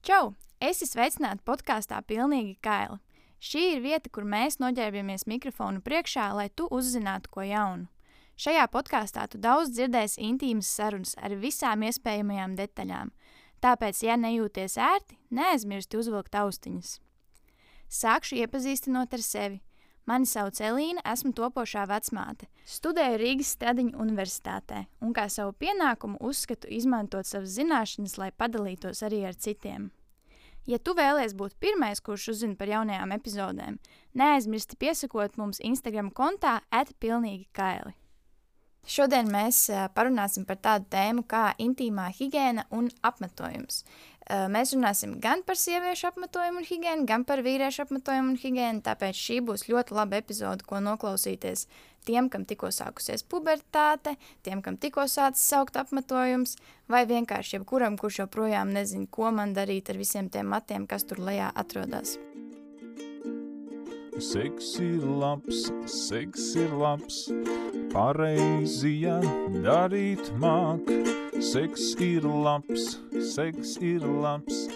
Čau! Esi sveicināta podkāstā Pilnīgi Kaila. Šī ir vieta, kur mēs noģērbjamies mikrofonu priekšā, lai tu uzzinātu ko jaunu. Šajā podkāstā tu daudz dzirdēsi intīmas sarunas ar visām iespējamajām detaļām. Tāpēc, ja nejūties ērti, neaizmirsti uzvilkt austiņas. Sākšu iepazīstinot ar sevi. Mani sauc Elīna, esmu topošā vecmāte. Studēju Rīgas Stradiņu universitātē un kā savu pienākumu uzskatu izmantot savas zināšanas, lai padalītos arī ar citiem. Ja tu vēlies būt pirmais, kurš uzzina par jaunajām epizodēm, neaizmirsti piesakot mums Instagram kontā atpilnīgi kaili. Šodien mēs parunāsim par tādu tēmu kā intīmā higiēna un apmetojums. Mēs runāsim gan par sieviešu apmetojumu un higiēnu, gan par vīriešu apmetojumu un higiēnu. Tāpēc šī būs ļoti laba epizode, ko noklausīties tiem, kam tikko sākusies pubertāte, tiem, kam tikko sācis saukt apmetojums, vai vienkārši jebkuram, kurš joprojām nezina, ko man darīt ar visiem tiem matiem, kas tur lejā atrodas. Seks ir labs, seks ir labs, pareizi, ja darīt māk. Seks ir labs, seks ir labs,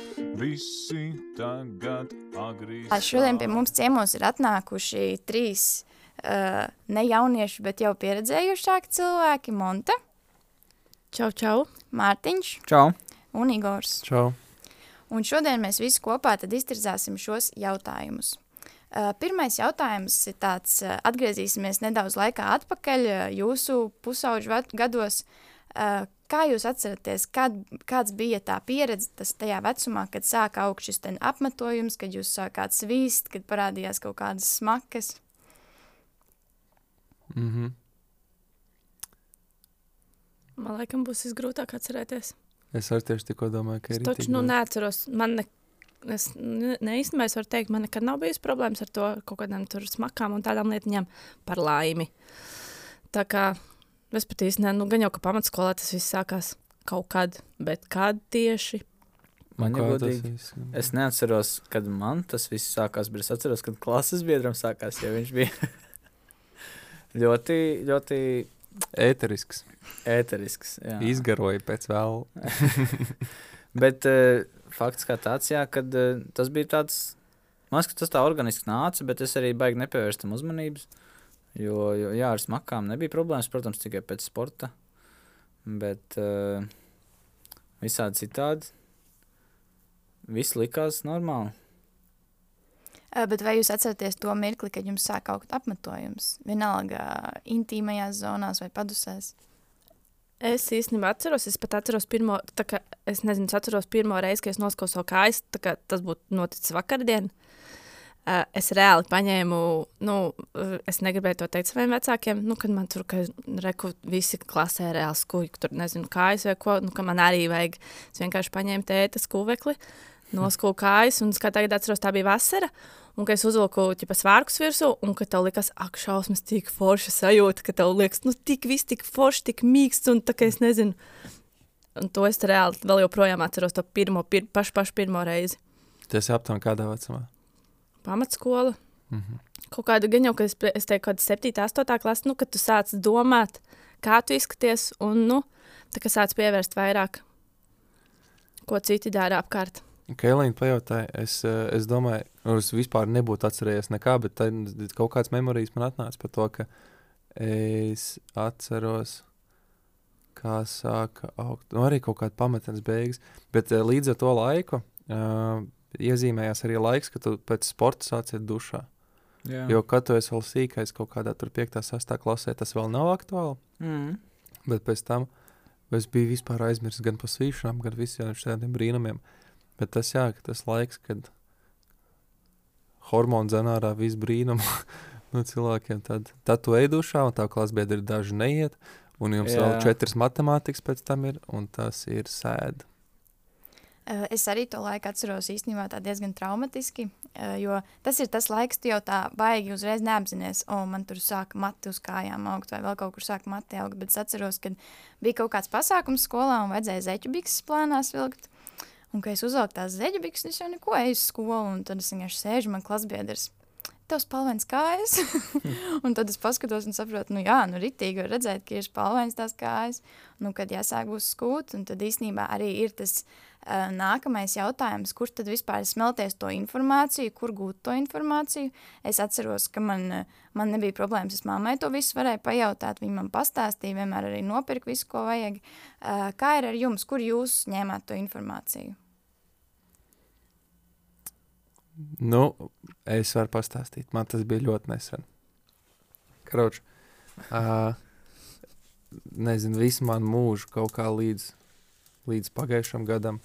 visi tagad agrīz. Šodien pie mums ciemos ir atnākuši trīs uh, ne jaunieši, bet jau pieredzējušāki cilvēki - Monte, Čau, čau. Mārtiņš Čau! un Igors. Čau! Un šodien mēs visi kopā tad iztirzāsim šos jautājumus. Uh, pirmais jautājums ir tāds, uh, atgriezīsimies nedaudz laikā atpakaļ uh, jūsu pusauģu gados. Uh, kā jūs atceraties, kad, kāds bija tā pieredze tas tajā vecumā, kad sāka augt šis ten apmetojums, kad jūs sākāt svīst, kad parādījās kaut kādas smakas? Mm -hmm. Man liekas, būs visgrūtāk atcerēties. Es arī tieši tikko domāju, ka Es ir taču nu, neatceros. Man ne, es ne, ne īstenībā es varu teikt, man nekad nav bijis problēmas ar to kaut kādām tur smakām un tādām lietiņām par laimi. Tā kā es pat nezinu, nu, gan jau ka pamatskolā tas viss sākās kaut kad, bet kad tieši? Man jau godīgi. Es neatceros, kad man tas viss sākās, bet es atceros, kad klases biedram sākās, jo viņš bija ļoti, ļoti Ēterisks. ēterisks. jā. Izgaroja pēc vēl. Bet uh, fakts kā tāds, jā, kad uh, tas bija tāds, man liekas, ka tas tā organiski nāca, bet es arī baigi nepievērstu tam uzmanības. Jo, jo jā, ar smakām nebija problēmas, protams, tikai pēc sporta. Bet uh, visādi citādi. Viss likās normāli. Uh, bet vai jūs atceraties to mirkli, kad jums sāk augt apmetojums? Vienalga intīmajās zonās vai padusēs? Es īstenībā atceros, es pat atceros pirmo, kā es nezinu, es atceros pirmo reizi, kad es noskausu savu kājas, tā kā tas būtu noticis vakardien. Uh, es reāli paņēmu, nu, uh, es negribēju to teikt saviem vecākiem, nu, kad man tur, ka reku visi klasē reāli skuji, tur nezinu, kājas vai ko, nu, ka man arī vajag. Es vienkārši paņēmu tēta skuvekli, noskūju kājas, un kā tagad atceros, tā bija vasara, un ka es uzvilku ķipa svārkus virsū, un ka tev likas, ak, šausmas, tik forša sajūta, ka tev liekas, nu, tik viss, tik forši, tik mīksts, un tā kā es nezinu. Un to es reāli vēl joprojām atceros to pirmo, pir, pašu, pašu pirmo reizi. Tas aptuveni kādā vecumā. Pamatskola. Mm -hmm. Kaut kāda gan jau, ka es, es teiktu, kāda 7, 8 klase, nu, kad tu sāc domāt, kā tu izskaties, un, nu, tā kā sāc pievērst vairāk, ko citi dara apkārt. Kailīna pajautāja, es, eh, es domāju, nu, es vispār nebūtu atcerējies nekā, bet tad kaut kāds memorijas man atnāca par to, ka es atceros, kā sāka augt. Nu, arī kaut kāda pamatnes beigas, bet eh, līdz ar to laiku uh, iezīmējās arī laiks, kad tu pēc sporta sācies dušā. Jā. Jo, kad tu esi vēl sīkais kaut kādā 5. 6. klasē, tas vēl nav aktuāli. Mm. Bet pēc tam es biju vispār aizmirsis gan par svīšanām, gan visiem šādiem brīnumiem. Bet tas, jā, tas laiks, kad hormonu zanārā viss brīnums no cilvēkiem, tad, tad tu ej dušā, un tā klasbiedri daži neiet, un jums jā. vēl četras matemātikas pēc tam ir, un tas ir sēde. Uh, es arī to laiku atceros īstenībā diezgan traumatiski, uh, jo tas ir tas laiks, tu jau tā baigi uzreiz neapzinājies, o, man tur sāka mati uz kājām augt, vai vēl kaut kur sāka mati augt, bet es atceros, kad bija kaut kāds pasākums skolā un vajadzēja zeķu bikses plānās vilkt, un kad es uzvelku tās zeķu bikses, es jau neko eju uz skolu, un tad es vienkārši sēžu, man klasbiedrs, tev spalvains kājas, un tad es paskatos un saprotu, nu jā, nu ritīgi var redzēt, ka ir spalvains tās kājas, nu kad jāsāk būs skūt, un tad īstenībā arī ir tas Uh, nākamais jautājums, kur tad vispār smelties to informāciju, kur gūt to informāciju? Es atceros, ka man, man nebija problēmas. Es mammai to visu varēju pajautāt, viņa man pastāstīja, vienmēr arī nopirka visu, ko vajag. Uh, kā ir ar jums, kur jūs ņēmāt to informāciju? Nu, es varu pastāstīt. Man tas bija ļoti nesen. Kroč, uh, nezinu, visu manu mūžu kaut kā līdz, līdz pagājušam gadam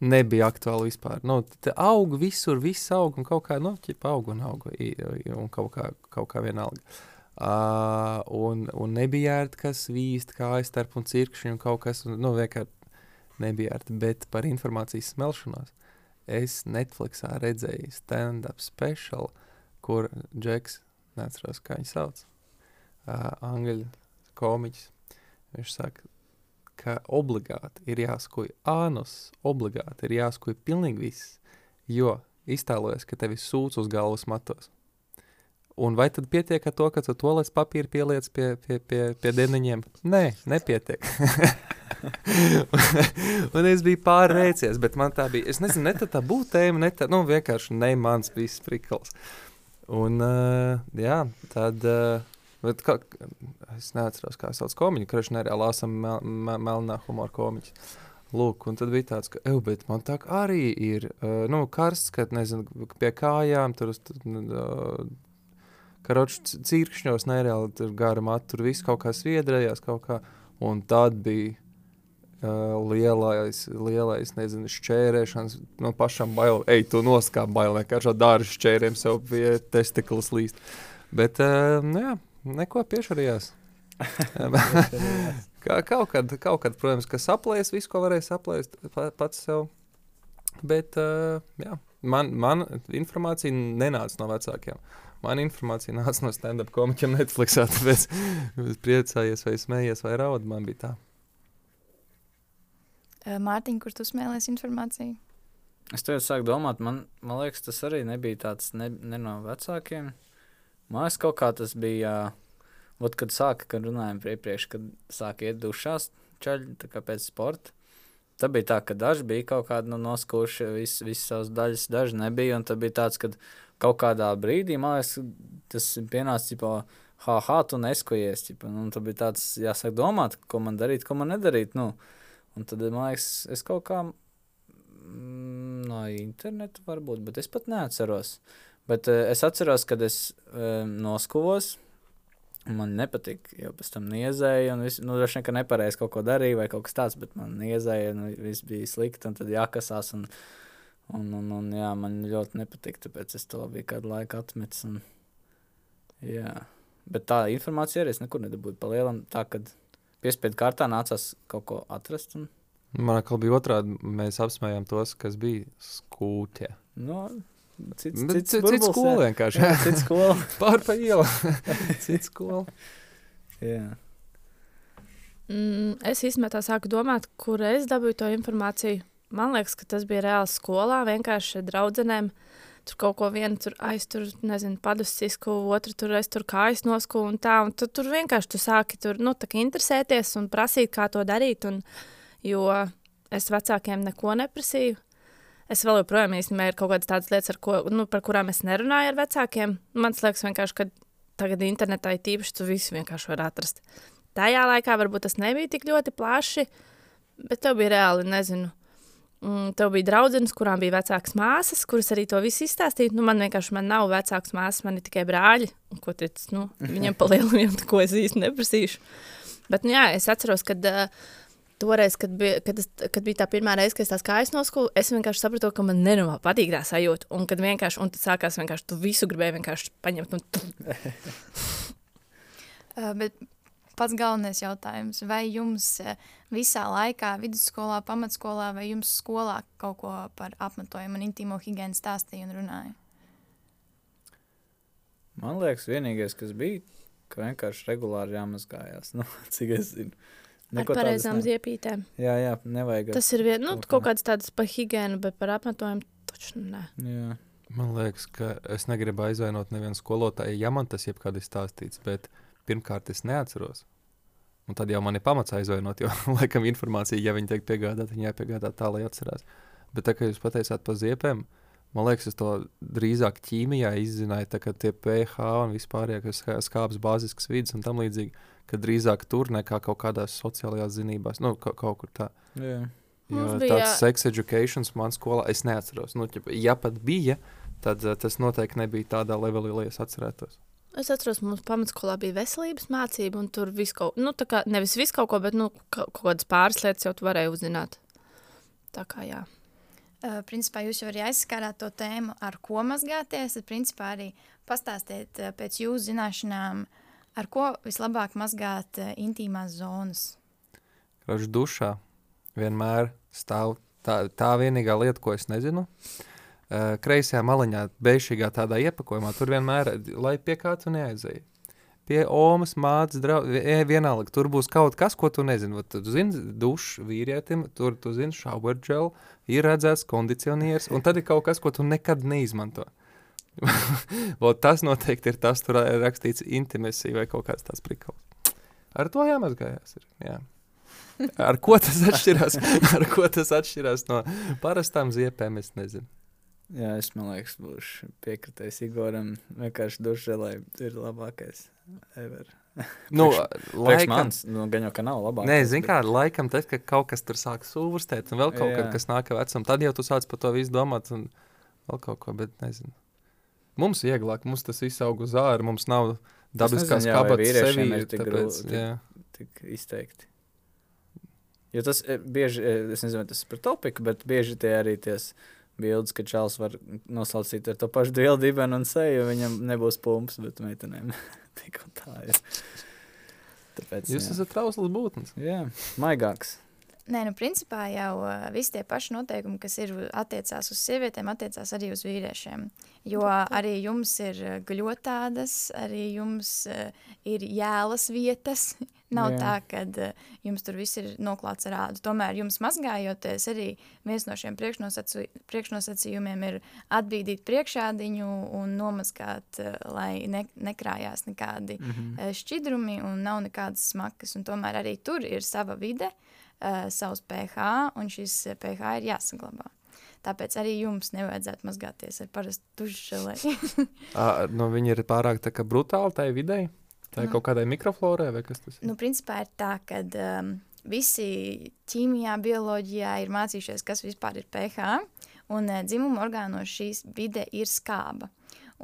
nebija aktuāli vispār. Nu, te aug visur, viss aug un kaut kā, nu, ķipa aug un aug i- i- un kaut kā, kaut kā vienalga. Uh, un, un nebija ērti, kas vīst, kā aizstarp un cirkšņi un kaut kas, un, nu, vienkārši nebija ērti, bet par informācijas smelšanos. Es Netflixā redzēju stand-up special, kur Džeks, neatceros, kā viņu sauc, uh, angļu komiķis. Viņš saka, ka obligāti ir jāskuj ānus, obligāti ir jāskuj pilnīgi viss, jo iztēlojas, ka tev ir sūds uz galvas matos. Un vai tad pietiek ar to, ka tu to līdz papīra pieliec pie, pie, pie, pie deniņiem? Nē, nepietiek. un es biju pārrēcies, bet man tā bija, es nezinu, ne tā, tā būtu tēma, ne tā, nu vienkārši ne mans viss prikals. Un, uh, jā, tad, uh, bet kā, es neatceros, kā sauc komiņu, kurš nereāli lasam mel, mel, melnā humora komiķi. Lūk, un tad bija tāds, ka, eju, bet man tā arī ir, uh, nu, karsts, kad, nezinu, pie kājām, tur, tur uh, karoči cirkšņos nereāli, tur gara matu, tur viss kaut kā sviedrējās kaut kā, un tad bija uh, lielais, lielais, nezinu, šķērēšanas, no pašam bail, ej, tu noskāp bail, vienkārši ar dārzu šķēriem sev pie testiklas līst. Bet, uh, nu jā, neko piešarījās. Kā, kaut, kad, kaut kad, protams, ka saplēs visu, ko varēja saplēst pa- pats sev. Bet, uh, jā, man, man informācija nenāca no vecākiem. Man informācija nāca no stand-up komiķiem Netflixā, tāpēc es priecājies vai smējies vai raud, man bija tā. Mārtiņ, kur tu smēlies informāciju? Es tev sāku domāt, man, man liekas, tas arī nebija tāds ne, ne no vecākiem. Man liekas, kaut kā tas bija. Ot, kad sāka, kad runājām iepriekš, kad sāka iet dušās kā pēc sporta. Tad bija tā, ka daži bija kaut kādi nu, noskūši, visas vis savas daļas, daži nebija. Un tad bija tāds, ka kaut kādā brīdī, man liekas, tas pienāca, tipo, ha, ha, tu neskojies. Ķipa, nu, tad bija tāds, jāsāk domāt, ko man darīt, ko man nedarīt. Nu. Un tad, man liekas, es kaut kā mm, no interneta varbūt, bet es pat neatceros. Bet uh, es atceros, kad es uh, noskuvos. Man nepatīk, jau pēc tam niezēja, un viss, nu, droši vien, ka nepareizi kaut ko darīja, vai kaut kas tāds, bet man niezēja, un viss bija slikti, un tad jākasās, un, un, un, un jā, man ļoti nepatīk, tāpēc es to biju kādu laiku atmetis, un, jā. Bet tā informācija arī es nekur nedabūju pa lielam, tā, kad piespiedu kārtā nācās kaut ko atrast, un, Man atkal bija otrādi, mēs apsmējām tos, kas bija skūtie. nu, cits, Bet cits, Cits burbulis, skola jā. vienkārši. Jā, cits skola. Pār pa ielu. Cits skola. Jā. Mm, es īstenībā tā sāku domāt, kur es dabūju to informāciju. Man liekas, ka tas bija reāli skolā, vienkārši draudzenēm. Tur kaut ko vienu tur aiztur, nezinu, paduscisku, otru tur aiztur kājas nosku un tā. Un tu, tur vienkārši tu sāki tur, nu, tā kā interesēties un prasīt, kā to darīt. Un, jo es vecākiem neko neprasīju. Es vēl joprojām īstenībā ir kaut kādas tādas lietas, ko, nu, par kurām es nerunāju ar vecākiem. Man liekas, vienkārši, ka tagad internetā ir tīpaši, tu visu vienkārši vari atrast. Tajā laikā varbūt tas nebija tik ļoti plaši, bet tev bija reāli, nezinu, mm, tev bija draudzenes, kurām bija vecākas māsas, kuras arī to visu izstāstīja. Nu, man vienkārši man nav vecākas māsas, man ir tikai brāļi, ko tic, nu, viņiem palielinājumiem, ko es īsti neprasīšu. Bet, nu, jā, es atceros, kad uh, toreiz, kad bija, kad, es, kad bija tā pirmā reize, kad es tās kājas noskūlu, es vienkārši sapratu, ka man nenormāli patīk tā sajūta. Un kad vienkārši, un tad sākās vienkārši, tu visu gribēji vienkārši paņemt. Un, Uh, bet pats galvenais jautājums, vai jums uh, visā laikā, vidusskolā, pamatskolā, vai jums skolā kaut ko par apmetojumu un intīmo higiēnu stāstīja un runāja? Man liekas, vienīgais, kas bija, ka vienkārši regulāri jāmazgājās. Nu, cik es zinu. Ar Neko tādas pareizām ziepītēm. Jā, jā, nevajag. Tas ir vien, nu, kaut kaut kā. kāds tāds par higiēnu, bet par apmetojumu taču nē. Jā. Man liekas, ka es negribu aizvainot nevienu skolotāju, ja man tas jebkad ir stāstīts, bet pirmkārt es neatceros. Un tad jau man ir pamats aizvainot, jo, laikam, informācija, ja viņi tiek piegādāta, viņi jāpiegādā tā, lai atcerās. Bet tā kā jūs pateicāt par ziepēm, man liekas, es to drīzāk ķīmijā izzināju, tā kā tie pH un vispārējie, kas skā- skābes bāziskas vidas un tam līdzīgi, ka drīzāk tur nekā kaut kādās sociālajās zinībās, nu, ka, kaut kur tā. Jā. Jo bija... tāds sex education man skolā, es neatceros. Nu, ja pat bija, tad uh, tas noteikti nebija tādā levelī, lai es atcerētos. Es atceros, mums pamatskolā bija veselības mācība, un tur viss kaut, nu, tā kā nevis viss kaut ko, bet nu, ka- kaut kādas pāris lietas jau tu varēji uzzināt. Tā kā jā. Uh, principā jūs jau arī aizskārāt to tēmu, ar ko mazgāties. Tad, principā, arī pastāstiet uh, pēc jūsu zināšanām, ar ko vislabāk mazgāt uh, intīmās zonas. Kroķis dušā vienmēr stāv tā, tā vienīgā lieta, ko es nezinu. Uh, kreisajā maliņā, beigas tādā iepakojumā, tur vienmēr, lai pie kā tu neaizēji. Pie omas, mātes, draugs, vienalga. Tur būs kaut kas, ko tu nezini. Vat Tu zini, dušs vīrietim, tur tu zini, gel, ir redzēts kondicionieris, un tad ir kaut kas, ko tu nekad neizmanto. Tas noteikti ir tas, tur ir rakstīts intimācija vai kaut kāds tāds prikals. Ar to jāmazgājās. Ir, jā. Ar ko tas atšķirās? Ar ko tas atšķirās no parastām ziepēm? Es nezinu. Jā, es domāju, ka būšu piekritējis Igoram. Vienkārši dušēlai ir labākais. Ever. Nu, Priekš laikam, mans, nu, gan jau ka nav labāk. Nē, zini, kā laikam, tad, kad kaut kas tur sāk sūrstēt, un vēl kaut Jā. kas, nāk vecam, tad jau tu sāc par to visu domāt, un vēl kaut ko, bet nezinu. Mums ir vieglāk, mums tas viss aug uz ārā, mums nav dabiskās kabatas sevī, tik tāpēc, tik-. Tik izteikti. Jo tas e, bieži, e, es nezinu, tas ir par topiku, bet bieži tie arī ties bildes, ka čāls var noslaucīt ar to pašu dielu dibenu un seju, viņam nebūs pumps, bet meitenēm tik un tā ir. Tāpēc, Jūs jā. esat trausls būtnes. Jā, maigāks. Nē, nu, principā jau uh, visi tie paši noteikumi, kas ir attiecās uz sievietēm, attiecās arī uz vīriešiem. Jo arī jums ir gļotādas, arī jums uh, ir jēlas vietas. Nav Jā. Tā, ka uh, jums tur viss ir noklāts ar ādu. Tomēr jums mazgājoties, arī viens no šiem priekšnosacu- priekšnosacījumiem ir atbīdīt priekšādiņu un nomazgāt, uh, lai ne, nekrājās nekādi Mhm. eh, šķidrumi un nav nekādas smakas. Un tomēr arī tur ir sava vide, uh, savs pH, un šis eh, pH ir jāsaglabā. Tāpēc arī jums nevajadzētu mazgāties ar parastu dušželēju. À, nu, viņi ir pārāk tā brutāli tai videi, tai Nu. kaut kādai mikroflorai vai kas tas ir. nu, principā ir tā, ka um, visi ķīmijā, bioloģijā ir mācījušies, kas vispār ir pH, un uh, dzimuma orgānos šīs vide ir skāba.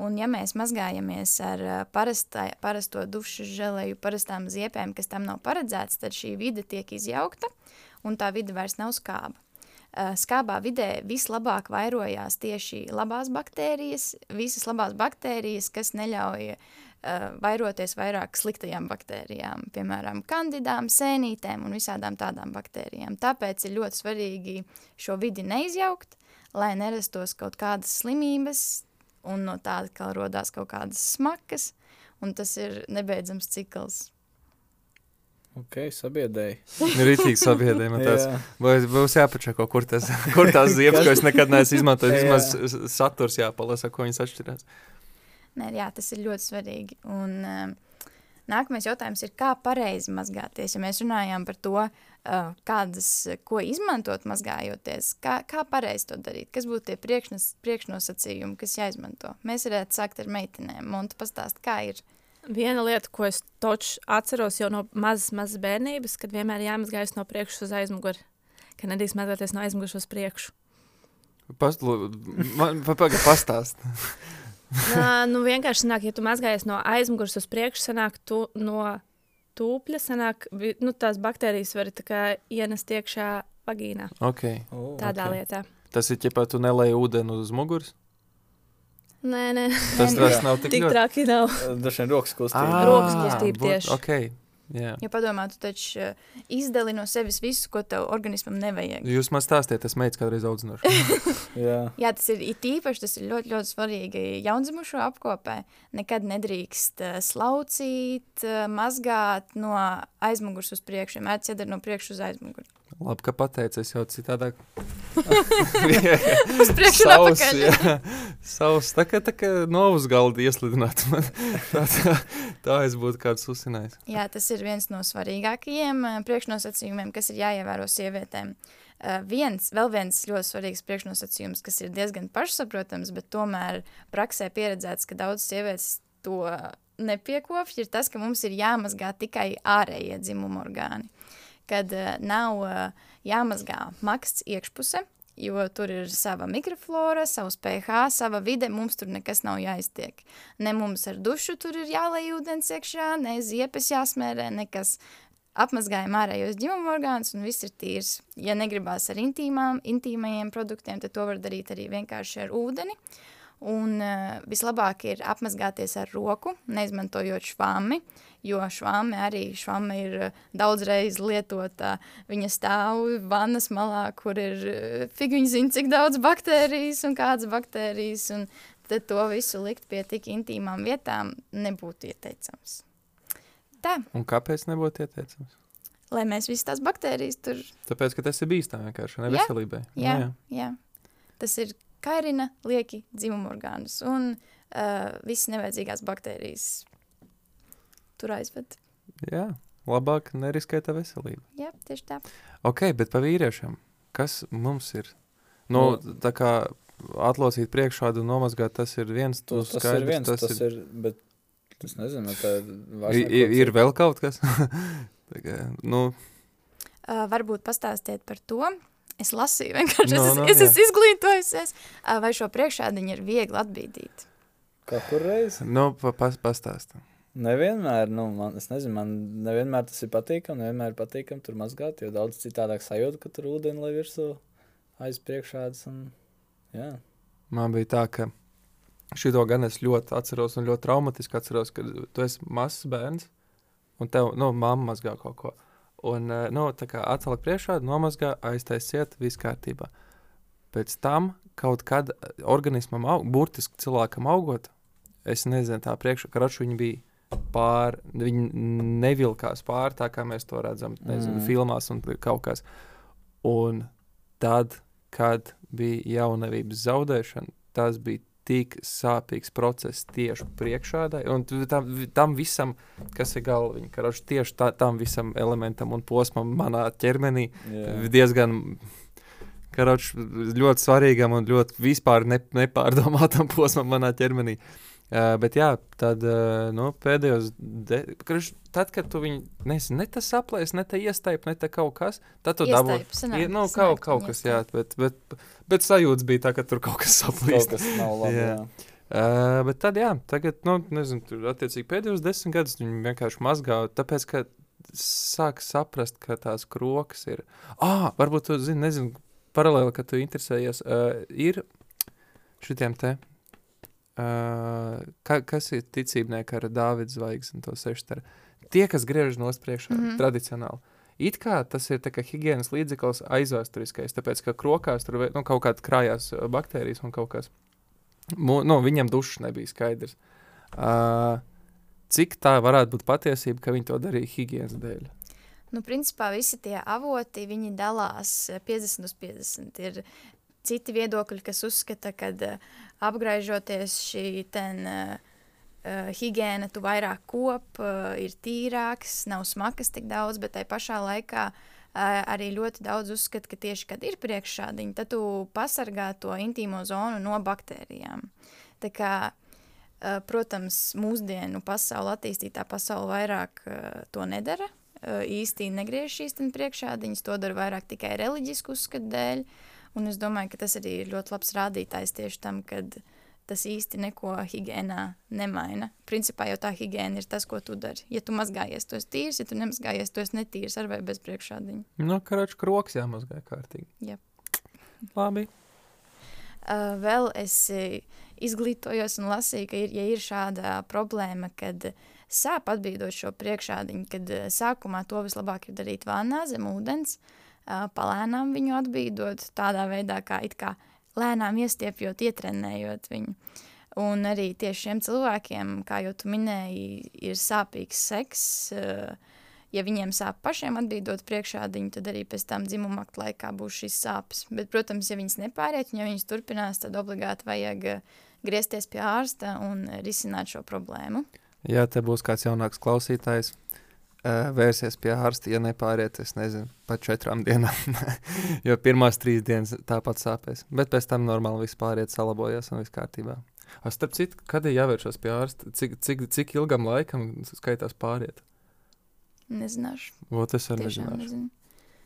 Un, ja mēs mazgājamies ar uh, parastā, parasto dušu želeju, parastām ziepēm, kas tam nav paredzēts, tad šī vide tiek izjaukta, un tā vide vairs nav skāba. Uh, Skābā vidē vislabāk vairojās tieši labās baktērijas, visas labās baktērijas, kas neļauj uh, vairoties vairāk sliktajām baktērijām, piemēram, kandidām, sēnītēm un visādām tādām baktērijām. Tāpēc ir ļoti svarīgi šo vidi neizjaukt, lai nerastos kaut kādas slimības, un no tā atkal rodās kaut kādas smakas, un tas ir nebeidzams cikls. Ok, sabiedēji. Ir rītīgi sabiedrējumi. Tas Jā. būs, būs jāpačako, kur tas kur tās ziepes, ko es nekad neesmu izmantojis. Vismaz saturs jāpalasa, ko viņas atšķirās. Nē, jā, tas ir ļoti svarīgi. Un, um, nākamais jautājums ir, kā pareizi mazgāties. Ja mēs runājām par to, uh, kādas, ko izmantot mazgājoties, kā, kā pareizi to darīt, kas būtu tie priekšnos, priekšnosacījumi, kas jāizmanto. Mēs varētu sākt ar meitenēm, un tu pastāst, kā ir. Viena lieta, ko es toču atceros jau no mazas, mazas bērnības, kad vienmēr jāmazgājas no priekšas uz aizmuguri. Ka nedrīkst mazgāties no aizmugures uz priekšu. Pastlu, man pagaidi pastāst. Nā, nu vienkārši sanāk, ja tu mazgājies no aizmugures uz priekšu, sanāk tu no tūpļa, sanāk, nu, tās baktērijas var tā ienest iekšā vagīnā. Okay. Oh, Tādā ok. okay. lietā. Tas ir ķepā, tu nelēji ūdeni uz muguras. Nē, nē, Tas, Nē, tas nav tik tik traki vien rokas kustība. Ā, Rokas kustība tieši. Ok, jā. Ja padomā, tu taču uh, izdali no sevis visu, ko tev organismam nevajag. Jūs man stāstiet, tas meitas kādreiz audzinoši. Jā. Jā, tas ir īpaši, tas ir ļoti, ļoti svarīgi jaundzimušo apkopē. Nekad nedrīkst uh, slaucīt, uh, mazgāt no aizmugures uz priekšu. Vienmēr jādara no priekšu uz aizmuguri. Labi, ka pateicis, jau citādāk Uz priekšu atpakaļ. jā, savs, tā kā, tā kā novus galdi ieslidināt. Man tā, tā, tā es būtu kāds uzsinājis. Jā, tas ir viens no svarīgākajiem eh, priekšnosacījumiem, kas ir jāievēro sievietēm. Uh, viens, vēl viens ļoti svarīgs priekšnosacījums, kas ir diezgan pašsaprotams, bet tomēr praksē pieredzēts, ka daudzas sievietes to nepiekopj, ir tas, ka mums ir jāmazgā tikai ārējie dzimuma orgāni. Kad uh, nav uh, jāmazgā maksts iekšpuse, jo tur ir sava mikroflora, savs pH, sava vide, mums tur nekas nav jāiztiek. Ne mums ar dušu tur ir jālai ūdens iekšā, ne ziepes jāsmērē, nekas. Apmazgājam ārējos ģimuma orgānus un viss ir tīrs. Ja negribās ar intīmām, intīmajiem produktiem, tad to var darīt arī vienkārši ar ūdeni. Un uh, vislabāk ir apmazgāties ar roku, neizmantojot švāmi, jo švāme arī švāme ir uh, daudzreiz lietota. Viņa stāv vannas malā, kur ir uh, figuņi zina, cik daudz baktērijas un kādas baktērijas, un tad to visu likt pie tik intīmām vietām nebūtu ieteicams. Tā, Un kāpēc nebūtu ieteicams? lai mēs visas tās baktērijas tur, Tāpēc, ka tas ir bīstami vienkārši ne Jā, veselībai. Nu, jā, jā. tas ir kairina, lieki dzimuma orgānus un uh, visas nevajadzīgās baktērijas tur aizved. jā, labāk neriskēt tā veselību. Jā, tieši tā. Ok, bet par vīriešiem, kas mums ir? Nu, tā kā atlocīt priekšādu un nomazgāt, tas ir viens, tu Tas, tas ir skaidrs, viens, tas, tas ir, bet es nezinu, tā ir Ir, ir, ir vēl kaut kas? Tā kā, nu, Uh, varbūt pastāstiet par to. Es lasīju, vienkārši No, es, no, es jā. esmu izglītojusies. Uh, vai šo priekšādiņu ir viegli atbīdīt? Kā kur reizi? nu pa, pas, pastāst. Nevienmēr, nu, man, es nezinu, man nevienmēr tas ir patīkami, nevienmēr ir patīkami tur mazgāt, jo daudz citādāk sajūta, ka tur ūdeni lai virsū aiz priekšādas un, jā. Man bija tā, ka šito gan es ļoti atceros un ļoti traumatiski atceros, kad tu esi mazs bērns un tev, nu, mamma mazgā kaut ko. Un, eh, nu, tā kā atvelk priekšā, nomazgā, aiztaisiet, viss kārtībā. Pēc tam kaut kad eh, organismam, aug, burtiski cilvēkam augot, es nezinu, tā priekšā, ka raču viņi bija pār, viņi nevilkās pār tā, kā mēs to redzam, nezinu, Mm. filmās un kaut kas. Un tad, kad bija jaunavības zaudēšana, tas bija tik sāpīgs process tieši priekšādai, un tam, tam visam, kas ir galviņa, ka ražu tieši tā, tam visam elementam un posmam manā ķermenī jā. diezgan karoč, ļoti svarīgam un ļoti vispār ne, nepārdomātam posmam manā ķermenī. Uh, bet jā, tad uh, nu, pēdējos, de- karoč, tad, kad tu viņu nezini, ne tas aplēs, ne tā iestaip, ne tā kaut kas, tad tu dabū. Ir, nu, kaut, ka kaut kas, jā, iestaip. bet, bet, bet sajūta bija tā, ka tur kaut kas Kaut saplīst. kas nav labi, Jā. jā. Uh, bet tad, jā, tagad, nu, nezinu, tur attiecīgi pēdējos desmit gadus viņi vienkārši mazgā, tāpēc, ka sāk saprast, ka tās krokas ir. Ah, varbūt tu zini, nezinu, paralēli, ka tu interesējies, uh, ir šitiem te, uh, ka, kas ir ticībnieki ar Dāvidas zvaigzni to seštaru. Tie, kas griež nos priekšā, mm. -hmm. tradicionāli. It kā tas ir kā higienas līdzeklis aizvēsturiskais, tāpēc, ka krokās tur nu, kaut kāda krājās baktērijas un kaut kas. Mu, nu, viņam dušas nebija skaidrs. Uh, cik tā varētu būt patiesība, ka viņi to darīja higienas dēļ? Nu, principā visi tie avoti, viņi dalās eh, 50 uz 50. Ir citi viedokļi, kas uzskata, ka uh, apgraižoties šī ten, uh, uh, higiēna, tu vairāk kop, uh, ir tīrāks, nav smakas tik daudz, bet tai pašā laikā uh, arī ļoti daudz uzskata, ka tieši kad ir priekšādiņi, tad tu pasargā to intīmo zonu no baktērijām. Tā kā, uh, protams, mūsdienu pasaule, attīstītā pasaule vairāk uh, to nedara, uh, īsti negriež šīs priekšādiņas, to dara vairāk tikai reliģisku uzskatu dēļ. Un es domāju, ka tas arī ir ļoti labs rādītājs tieši tam, kad tas īsti neko higiēnā nemaina. Principā jau tā higiēna ir tas, ko tu dari. Ja tu mazgājies, tu esi tīrs, ja tu nemazgājies, tu esi netīrs ar vai bez priekšādiņa. Nu, karoči, kroks jāmazgā kārtīgi. Jā. Labi. Uh, vēl es eh, izglītojos un lasīju, ka, ir, ja ir šāda problēma, kad sāp atbīdot šo priekšādiņu, kad eh, sākumā to vislabāk ir darīt vannā zem ūdens, uh, palēnām viņu atbīdot tādā veidā, kā it kā lēnām iestiepjot, ietrenējot viņu. Un arī tieši šiem cilvēkiem, kā jau tu minēji, ir sāpīgs seks, ja viņiem sāp pašiem atbīdot priekšādiņu, tad arī pēc tam dzimuma akta laikā būs šīs sāpes. Bet, protams, ja viņas nepāriet, un ja viņas turpinās, tad obligāti vajag griezties pie ārsta un risināt šo problēmu. Ja te būs kāds jaunāks klausītājs, uh, vērsies pie ārsta, ja nepāriet, es nezinu, pat četrām dienām. jo pirmās trīs dienas tāpat sāpēs. Bet pēc tam normāli viss pāriet, salabojas un viss kārtībā. A, starp citu, kad ir jāvēršas pie ārsta, cik, cik, cik ilgam laikam skaitās pāriet? Nezināšu. Ot, es arī nezināšu. nezinu.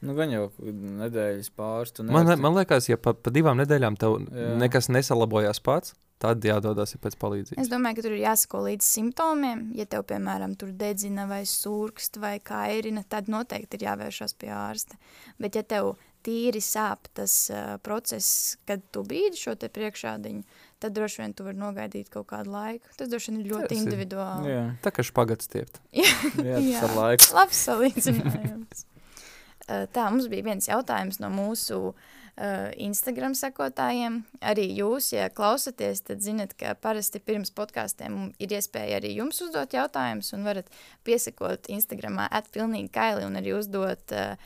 Nu, gan jau nedēļas pāris. tu Man, man liekas, ja pa, pa divām nedēļām tev Jā. nekas nesalabojās pats, tad jādodas pēc palīdzības. Es domāju, ka tur ir jāsako līdz simptomiem. Ja tev, piemēram, tur dedzina vai surkst vai kairina, tad noteikti ir jāvēršas pie ārsta. Bet, ja tev tīri sāp tas uh, process, kad tu bīdi šo te priekšādiņu, tad droši vien tu vari nogaidīt kaut kādu laiku. Tas droši vien ir ļoti Tas ir- individuāli. Jā, Tā kā špagats stiept. jā, Jā. tas ir laiks. Labs salīdzinājums. Uh, Tā, mums bija viens jautājums no mūsu uh, Instagram sekotājiem. Arī jūs, ja klausaties, tad zinat, ka parasti pirms podkāstiem ir iespēja arī jums uzdot jautājumus, un varat piesakot Instagramā atpilnīgi kaili un arī uzdot uh,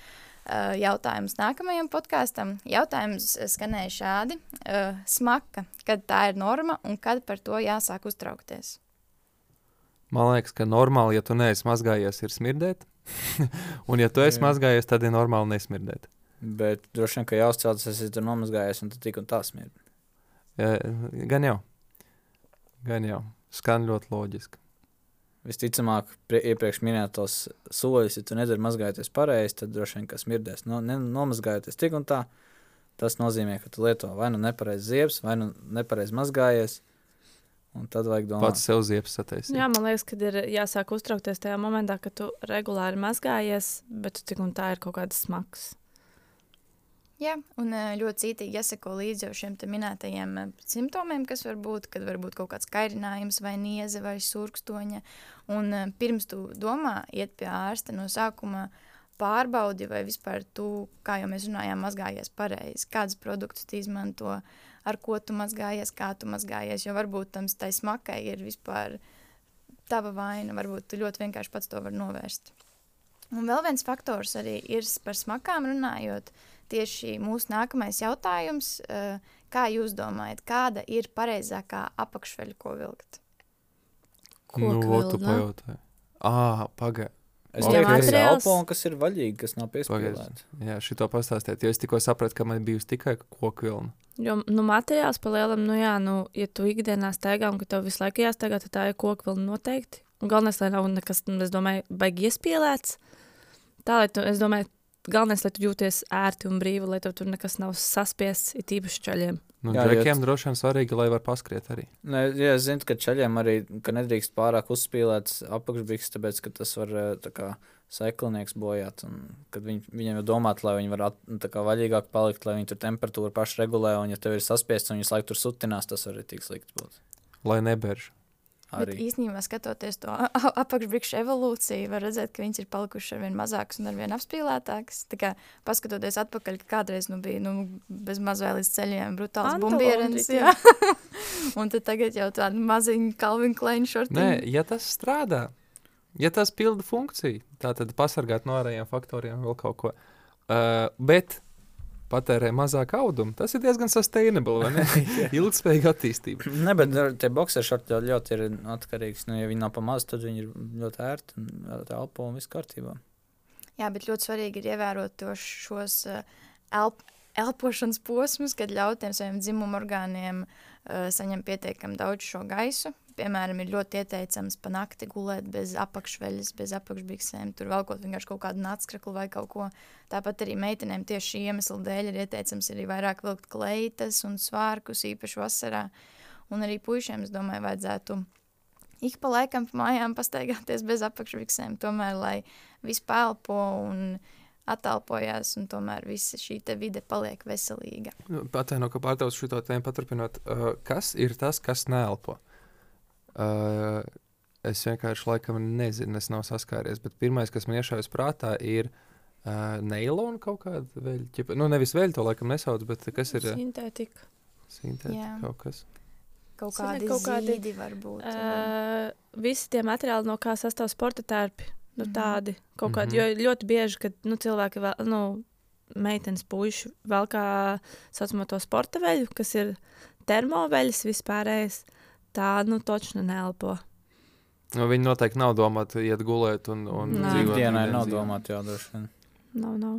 uh, jautājumus nākamajam podkāstam. Jautājums skanēja šādi. Uh, smaka, kad tā ir norma un kad par to jāsāk uztraukties? Man liekas, ka normāli, ja tu neesi mazgājies, ir smirdēt. un, ja tu esi Jā. mazgājies, tad ir normāli nesmirdēt. Bet droši vien, ka jāuzceltas, es esmu nomazgājies, un tad tik un tā smird. Ja, gan jau. Gan jau. Skan ļoti loģiski. Visticamāk, prie, iepriekš minētos soļus, ja tu nedari mazgājoties pareizi, tad droši vien, ka smirdēs. No, ne, nomazgājoties tik un tā, tas nozīmē, ka tu lieto vai nu nepareizi ziepes, vai nu nepareizi mazgājies. Un tad vajag domāt, Pats sev ziepes sataisīt. Jā, man liekas, ka ir jāsāk uztraukties tajā momentā, kad tu regulāri mazgājies, bet tu tik un tā ir kaut kāds smags. Jā, un ā, ļoti cītīgi jāseko līdzi jau šiem minētajiem ā, simptomiem, kas var būt, kad var būt kaut kāds kairinājums, vai nieze, vai surkstoņa. Un ā, pirms tu domā iet pie ārsta no sākuma pārbaudi, vai vispār tu, kā jau mēs runājām, mazgājies pareizi, kādus produktus tu izmanto, ar ko tu mazgājies, kā tu mazgājies, jo varbūt tam tai smakai ir vispār tava vaina, varbūt tu ļoti vienkārši pats to var novērst. Un vēl viens faktors arī ir par smakām runājot, tieši mūsu nākamais jautājums. eh, Kā jūs domājat, kāda ir pareizākā apakšveļa, ko vilkt? Nu, Koku tu vilna. pajautāji. Ā, pagaidi. Es domāju, ka tas ir Materiāls. elpo un kas ir vaļīgi, kas nav Pagaid. piespēlēts. Jā, šito pastāstiet, jo es tikko sapratu, ka man bijusi tikai koku vilna. Jo nu, materiāls pa lielam, nu jā, nu, ja tu ikdienā staigā un ka tev visu laiku jāstaigā, tad tā ir koka vēl noteikti. Un galvenais, lai nav nekas, nu, es domāju, baigi iespielēts. Tā, lai tu, es domāju, galvenais, lai tu jūties ērti un brīvi, lai tev tur nekas nav saspiests, it īpaši čaļiem. Nu, Jā, džekiem t- droši vien svarīgi, lai var paskriet arī. Nē, jā, es zinu, ka ceļiem arī ka nedrīkst pārāk uzspīlēt apakšbiks, tāpēc ka tas var eh, tā kā sēklinieks bojāt. un Kad viņ, viņiem jau domāt, lai viņi varētu nu, tā kā vaļīgāk palikt, lai viņi tur temperatūru paši regulē, un ja tev ir saspiests un viņas laiku tur sutinās, tas arī tik slikti būtu. Lai neberž. Bet Arī. īstenībā, skatoties to apakšbrikšu evolūciju, var redzēt, ka viņas ir palikušas ar vien mazākas un ar vien apspīlētākas. Tā kā paskatoties atpakaļ, ka kādreiz nu, bija nu, bez mazā līdz ceļiem brutāls bumbierens. un tad tagad jau tāda maziņa Kalvina Kleina Nē, šortiņa. ja tas strādā, ja tas pilda funkciju, tā tad pasargāt no ārējiem faktoriem vēl kaut ko. Uh, bet patērē mazāk audumu. Tas ir diezgan sustainable, vai ne? Ilgspējīga attīstība. Ne, bet nu, tie boxeri šorti ļoti ir atkarīgi. Nu, ja viņi nav pamazs, tad viņi ir ļoti ērti elpo un viss kārtībā. Jā, bet ļoti svarīgi ir ievērot to šos uh, elp, elpošanas posmus, kad ļaut tiem saviem dzimumu orgāniem uh, saņemt pietiekami daudz šo gaisu. Piemēram, ir ļoti ieteicams pa nakti gulēt bez apakšveļas, bez apakšbiksēm, tur velkot vienkārši kaut kādu nāckraklu vai kaut ko. Tāpat arī meitenēm tieši šī iemesla dēļ ir ieteicams arī vairāk vilkt kleitas un svārkus, īpaši vasarā. Un arī puišiem, es domāju, vajadzētu ik pa laikam pa mājām pastaigāties bez apakšbiksēm, tomēr, lai viss pelpo un attālpojās, un tomēr visa šī vide paliek veselīga. Atvaino, ka pārtraucu šo tēmu, paturpinot. Kas ir tas, kas neelpo? Uh, es vienkārši laikam nezinu, es nav saskāries. Bet pirmais, kas man iešaujas prātā, ir uh, neilona kaut kāda veļa. Nu, nevis veļa, to laikam nesauc, bet kas ir uh, Sintētika. sintēta Jā. kaut kas. Kaut kādi kaut kādi, zīdi varbūt. Uh, visi tie materiāli, no kā sastāv sporta tērpi, Nu, Mhm. tādi kaut kādi, Mhm. jo ļoti bieži, kad nu, cilvēki vēl, nu, meitenes, puiši vēl kā saucamo to sporta veļu, kas ir termoveļas vispārējais, tā, nu, točni neelpo. Nu, viņi noteikti nav domāti iet gulēt un, un Nē. dzīvot. Ikdienas nav dzīvi. domāta, jā, droši vien. Nav, nav.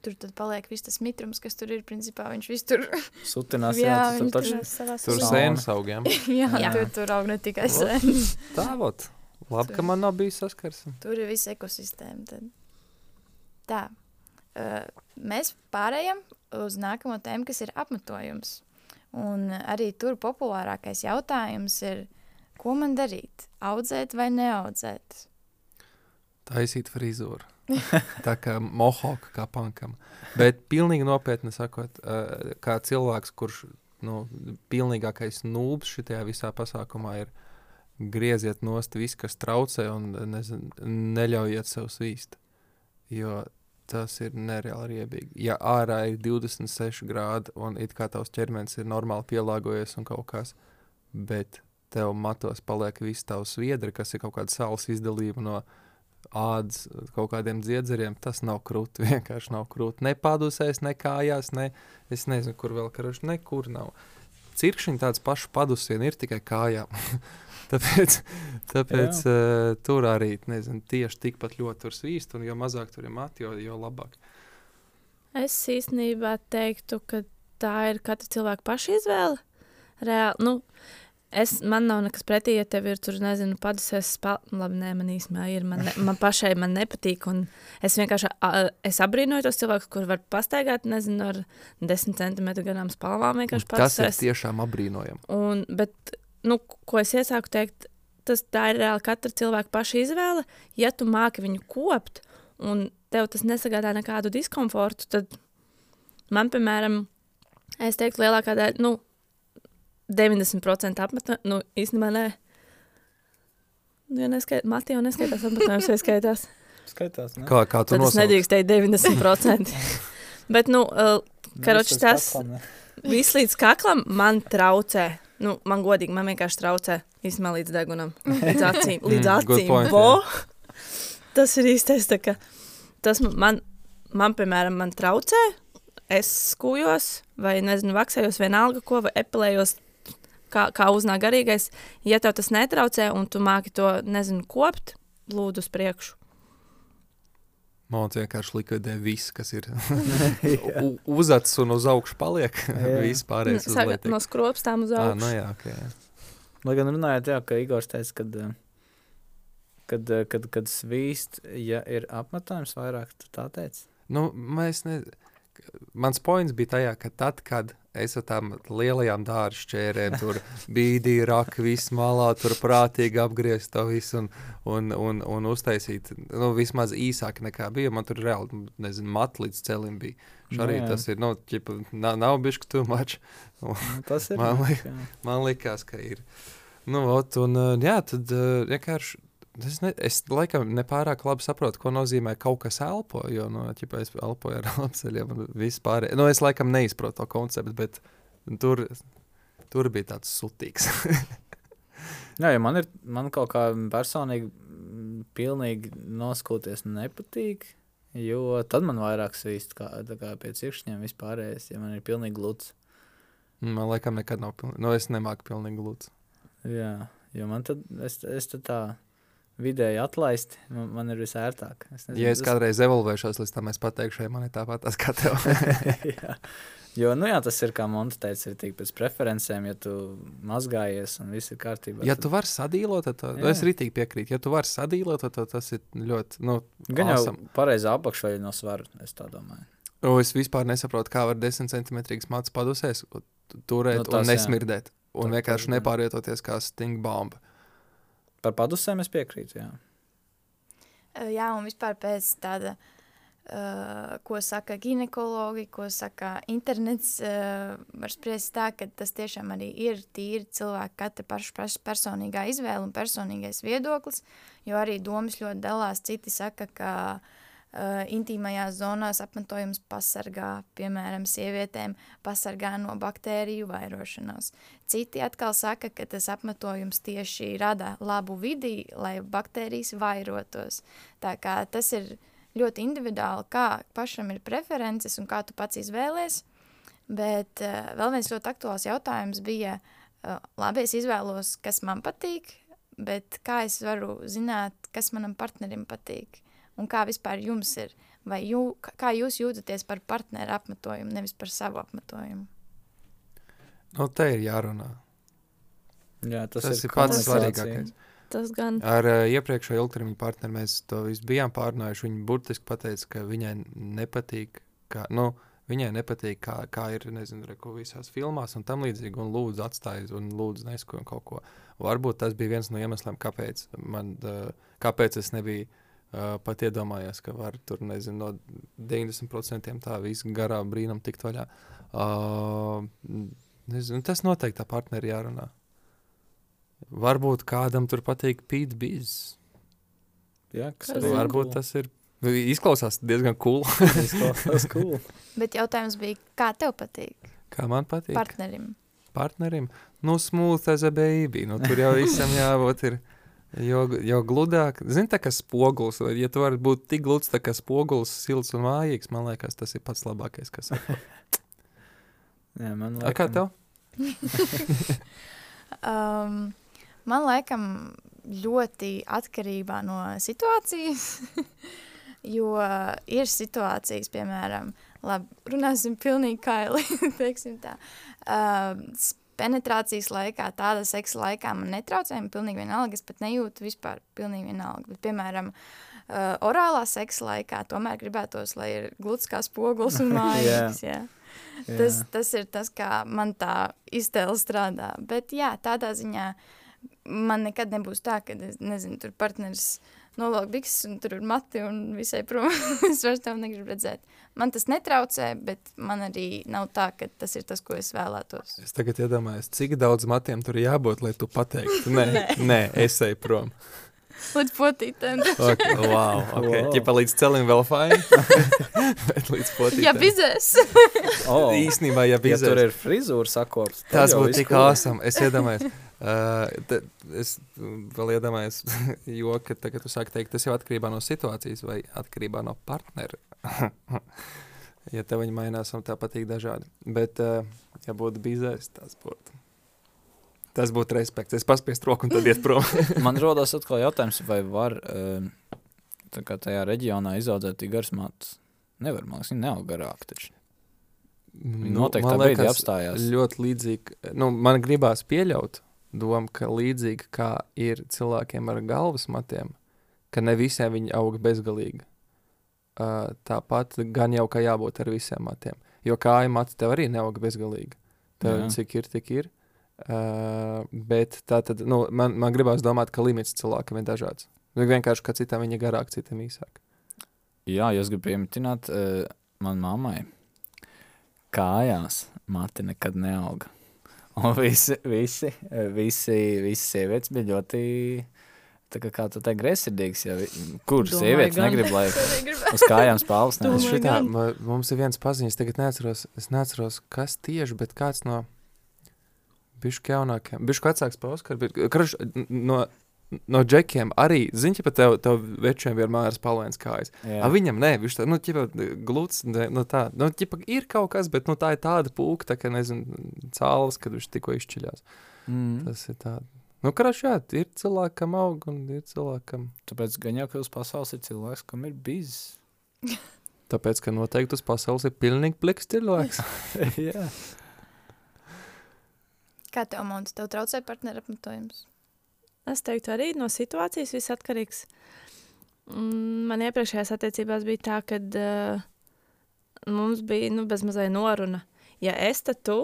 Tur tad paliek viss tas mitrums, kas tur ir. Principā viņš viss tur Sutinās, Jā, jā, tu tur taču Tur sēnes augiem. jā, Jā. Tur, tur aug ne tikai sēnes. Tā vot. Labi, ka man nav bijis saskarsme. Tur ir viss ekosistēma. Tad. Tā. Uh, mēs pārējām uz nākamo tēmu, kas ir apmetojums. Un arī tur populārākais jautājums ir, ko man darīt? Audzēt vai neaudzēt? Taisīt frizūru. Tā kā mohoka kā pankam. Bet pilnīgi nopietni sakot, eh, kā cilvēks, kurš nu, pilnīgākais nūbs šajā visā pasākumā ir grieziet nost visu, kas traucē un nezin, neļaujiet sev svīst. Jo tas ir nereāli riebīgi. Ja ārā ir 26 grādi un it kā tavs ķermenis ir normāli pielāgojies un kaut kas, bet tev matos paliek viss tavs sviedri, kas ir kaut kāda saules izdalība no ādas, kaut kādiem dziedzeriem, tas nav krūti. Vienkārši nav krūti. Ne padusēs, ne kājās, ne es nezinu, kur vēl karoši, nekur nav. Cirkšņi tāds pašs padusien ir tikai kājām. tāpēc tāpēc uh, tur arī nezinu, tieši tikpat ļoti tur svīst, un jo mazāk tur ir mati, jo, jo labāk. Es īstenībā teiktu, ka tā ir katra cilvēka paša izvēle. Reāli, nu, es, man nav nekas pretī, ja tev ir tur, nezinu, padusies spēlēt. Labi, nē, man īstenībā ir. Man, ne, man pašai man nepatīk. un Es vienkārši a, es abrīnoju tos cilvēkus, kur var pastaigāt, nezinu, ar 10 centimetru garām spalvām. Tas ir tiešām apbrīnojami. Un, bet, nu, ko es iesāku teikt, tas tā ir reāli katra cilvēka paša izvēle. Ja tu māki viņu kopt, un tev tas nesagādā nekādu diskomfortu, tad man, piemēram, es teiktu, lielākā daļa, nu, 90% apmetā, nu, īstenībā nē. Nu, ja neskait, Mati jau neskaitās apmetojums, vai skaitās. Skaitās, ne? Kā, kā tu Tad es nosauc? nedrīkst teikt 90%. Bet, nu, uh, karoči tas-? Viss līdz kaklam man traucē. Nu, man godīgi, man vienkārši traucē īstenībā līdz degunam, līdz acīm. Līdz Mm, good acīm. point, Vo! Tas ir īstais. kā Tas man, man, man, piemēram, man traucē. Es skūjos, vai nezinu, vaksējos vienalga, ko, vai epilējos, kā, kā uznāk garīgais. Ja tev tas netraucē, un tu māki to, nezinu, kopt, lūdzu, uz priekšu. Mākslinieks vienkārši likvidē visu, kas ir u- uzacis un uz augšu paliek. Viss pārējais uz Saka, leju. no skropstām uz Ah, augšu. nu jā, okay, jā. Lai gan runājot, jā, ka Igors teica, kad, eh, kad, eh, kad, kad svīst, ja ir apmetojums vairāk, tu tā teici. Nu, mēs ne... Mans points bija tajā, ka tad, kad es ar tām lielajām dārza šķērēm tur bīdīju, raka visu malā, tur prātīgi apgriezt to visu un, un, un, un uztaisīt, nu, vismaz īsāk nekā bija. Man tur reāli, nezinu, mat līdz celim bija. Nu Šarī jā. tas ir, nu, ķipa, nav, nav bišķi too much. Nu, tas ir. Man liek- Man liekas, ka ir. Nu, ot, un, jā, tad uh, vienkārši. Es, ne, es laikam nepārāk labi saprotu, ko nozīmē kaut kas elpo. Jo, nu, ķipa, es elpoju ar lapseļiem un vispār. Nu, es laikam neizprotu to konceptu, bet tur, tur bija tāds sutīgs. Jā, ja man ir man kaut kā personīgi pilnīgi noskūties nepatīk, jo tad man vairāk svīst kā, kā pie cirkšņiem vispārējais, ja man ir pilnīgi gluds. Man laikam nekad nav pilnīgi. Nu, es nemāku pilnīgi lūdzu. Jā, jo man tad, es, es tad tā vidēji atlaisti, man, man ir visērtāk. Es Ja es kādreiz evolvēšos, līdz tam es pateikšu, ja man ir tāpat tas kā tev. jā. Jo, nu jā, tas ir kā Monte teica, ir tik pēc preferencēm, ja tu mazgājies un viss ir kārtībā. ja tad- tu vari sadīlot, tad to, Jā. es rītīgi piekrītu. Ja tu vari sadīlot, tad to, tas ir ļoti. Nu, Gan jau awesome. pareizā apakšveļa no svara, es tā domāju. Nu, es vispār nesaprotu, kā var 10 centimetrīgs mats padusēs, tu- turēt Nu, nu, tas, un jā. nesmirdēt. Un Tas- vienkārši tas nepārvietoties kā stingbomba. Par padusēm es piekrītu, jā. Jā, un vispār pēc tāda, uh, ko saka ginekologi, ko saka internets, uh, var spriest tā, ka tas tiešām arī ir tīri cilvēka katra paša pers personīgā izvēle un personīgais viedoklis, jo arī domas ļoti dalās. Citi saka, ka uh, intīmajās zonās apmetojums pasargā, piemēram, sievietēm pasargā no baktēriju vairošanās. Citi atkal saka, ka tas apmetojums tieši rada labu vidi, lai baktērijas vairotos. Tā kā tas ir ļoti individuāli, kā pašam ir preferences un kā tu pats izvēlies. Bet uh, vēl viens ļoti aktuāls jautājums bija, uh, labi, es izvēlos, kas man patīk, bet kā es varu zināt, kas manam partnerim patīk un kā vispār jums ir, vai jū, kā jūs jūtaties par partneru apmetojumu, nevis par savu apmetojumu. Nu, te ir jārunā. Jā, tas, Tas, tas ir pats svarīgākais. Tas gan. Ar uh, iepriekšējo ilgtermiņa partneri mēs to visu bijām pārunājuši. Viņa burtiski pateica, ka viņai nepatīk, kā, nu, viņai nepatīk, kā, kā ir nezinu, reku, visās filmās un tam līdzīgi. Un lūdzu, atstājiet, un lūdzu, neskojiet kaut ko. Varbūt tas bija viens no iemesliem, kāpēc, man, uh, kāpēc es nebiju uh, pat iedomājies, ka var tur nezinu, no 90% tā visa garā brīnum tikt vaļā. Uh, nezinu, tas noteikti tā partneri jārunā. Varbūt kādam tur patīk pīt bizs. Jā, kas zina? ir Varbūt tas ir. Izklausās diezgan cool. izklausās cool. Bet jautājums bija, kā tev patīk Kā man patīk. partnerim? Partnerim. Nu, smooth as a baby. Nu, tur jau visam jābūt. Ir. Jo, jo gludāk, zini, tā kā spogulis, vai ja tu vari būt tik gluds, tā kā spogulis, silts un mājīgs, man liekas, tas ir pats labākais, kas ir. Jā, man A, Kā liekas, tev? Um, man liekas, ļoti atkarībā no situācijas. jo ir situācijas, piemēram, labi, runāsim pilnīgi kaili. teiksim tā. Um, penetrācijas laikā, tāda seksa laikā man netraucēja, man pilnīgi vienalga, es pat nejūtu vispār pilnīgi vienalga. Bet, piemēram, uh, orālā seksa laikā tomēr gribētos, lai ir gluds kā spogulis un mājīgs. yeah. jā. Tas, tas ir tas, kā man tā iztēle strādā. Bet jā, tādā ziņā man nekad nebūs tā, ka es nezinu, tur partneris novelk bikses un tur ir mati un visai prom. es vairs tev negribu redzēt. Man tas netraucē, bet man arī nav tā, ka tas ir tas, ko es vēlētos. Es tagad iedomājos, cik daudz matiem tur jābūt, lai tu pateiktu, nē, nē. nē es eju prom. Līdz potītēm. Okay, wow, okay. Wow. Ķipa līdz celim vēl fajn. Bet līdz potītēm. Jā, bizēs. Oh, Īsnībā, ja ja bija tur ir frizūra sakops, Tas būtu tik awesome. Es iedomājos, uh, te, es vēl iedomājos, jo, ka tagad tu sāki teikt, tas jau atkarībā no situācijas vai atkarībā no partnera. ja tev viņi mainās, un tā patīk dažādi. Bet, uh, ja būtu bizēs, tas būtu. Tas būtu respekts. Es paspiestu roku un tad iet prom. Man rodas atkal jautājums, vai var kā tajā reģionā izaudzēt tik garas matus. Nevar, man liekas, viņi neaug garāk. Taču. Noteikti Nu, man tā liekas, apstājās. Ļoti līdzīgi. Nu, man gribās pieļaut domu, ka līdzīgi kā ir cilvēkiem ar galvas matiem, ka ne visiem viņi aug bezgalīgi. Uh, tāpat gan jau kā jābūt ar visiem matiem. Jo kāja mati tev arī neaug bezgalīgi. Tev Jā. cik ir, tik ir. Uh, bet tā tad, nu, man, man gribās domāt, ka limits cilvēkam ir dažāds. Nu, Vienkārši, ka citam viņa garāk, citam īsāk. Jā, jūs gribat pieminēt, uh, man mammai kājās mati nekad neauga. Un visi, visi, visi, visi sievietes bija ļoti, tā kā, kā tu teici, gresidīgas. Ja, vi- kur Domāju, sievietes negrib, lai uz kājām spāles Domāju, nes? Es šitā, mums ir viens paziņas, tagad neatceros, es neatceros, kas tieši, bet kāds no bišķi jaunākiem, bišķi vecāks par Oskaru, bet karš, no, no džekiem arī, zini, pat tev, tev večiem vienmēr ir spalvains kājas. Jā. A viņam ne, viņš tā, nu, ķipa, gluds, ne, nu tā, nu, ķipa, ir kaut kas, bet, nu, tā ir tāda pūka, tā, ka, nezinu, cāls, kad viņš tikko izšķiļās. Mm. Tas ir tā. Nu, karš, jā, ir cilvēkam aug un ir cilvēkam. Tāpēc gan jau, ka uz pasaules ir cilvēks, kam ir bijis. Tāpēc, ka noteikti uz pasaules ir pilnīgi pliks cilvēks. Jā. Kā tev, Monts, tev traucē partneru apmetojums? Es teiktu, arī no situācijas viss atkarīgs. Mm, Man iepriekšējās attiecībās bija tā, ka uh, mums bija nu, bezmazliet noruna. Ja es tad tu,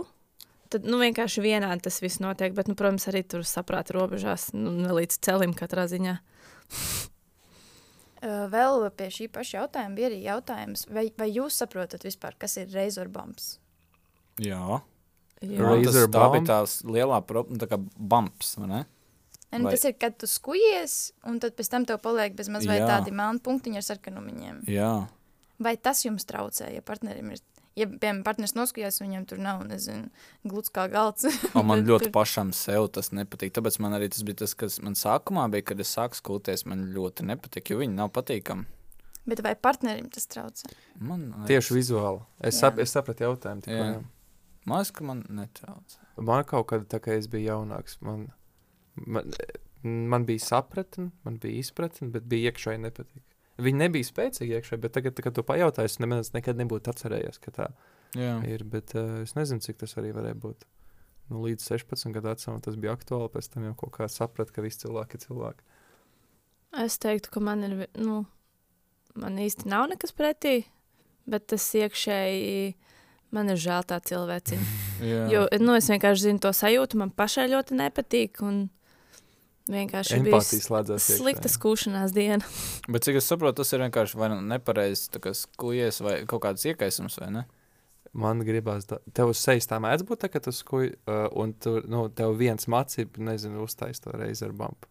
tad nu, vienkārši vienādi tas viss notiek. Bet, nu, protams, arī tur saprāta robežās, nu, ne līdz celim katrā ziņā. Uh, Vēl pie šī paša jautājuma bija arī jautājums, vai, vai jūs saprotat vispār, kas ir reizorbombs? Jā. Jā. Razor tas, tā bija tās lielā problēma, tā kā bumps, vai ne? Un Vai- tas ir, kad tu skujies, un tad pēc tam tev paliek bez mazliet tādi melni punktiņi ar sarkanumiņiem. Jā, Vai tas jums traucē, ja partnerim ir, ja, piemēram, partneris noskujās, viņam tur nav, nezinu, gluds kā galds? un man ļoti pašam sev tas nepatīk. Tāpēc man arī tas bija tas, kas man sākumā bija, kad es sāku skūties, man ļoti nepatīk, jo viņi nav patīkami. Bet vai partnerim tas traucē? Man liekas- Tieši vizuāli. Es, sap, es sapratu jautājumu. Man liekas, ka man netraucē. Man kaut kad, tā kā es biju jaunāks, man, man, man bija sapratne, man bija izpratne, bet bija iekšēji nepatīk. Viņi nebija spēcīgi iekšēji, bet tagad, kad tu pajautāji, es nemaz nekad nebūtu atcerējies, ka tā Jā. ir. Bet uh, es nezinu, cik tas arī varēja būt. Nu, līdz 16 gadu vecumam tas bija aktuāli, pēc tam jau kaut kā sapratu, ka visi cilvēki ir cilvēki. Es teiktu, ka man ir, nu, man īsti nav nekas pretī, bet tas iekšēji man ir žēl tā cilvēciņa. Jo, nu, es vienkārši zinu to sajūtu, man pašai ļoti nepatīk, un vienkārši bija Empātija slēdzās. slikta skūšanās diena. Bet cik es saprotu, tas ir vienkārši vai nu nepareizs tā kā skujies vai kaut kāds iekaisums, vai ne? Man gribās, da... tev uz sejas tā mēdz būt, tā, ka tu skuj, uh, un tur, nu, tev viens macis, nezinu, uztais to reizi ar bumbu.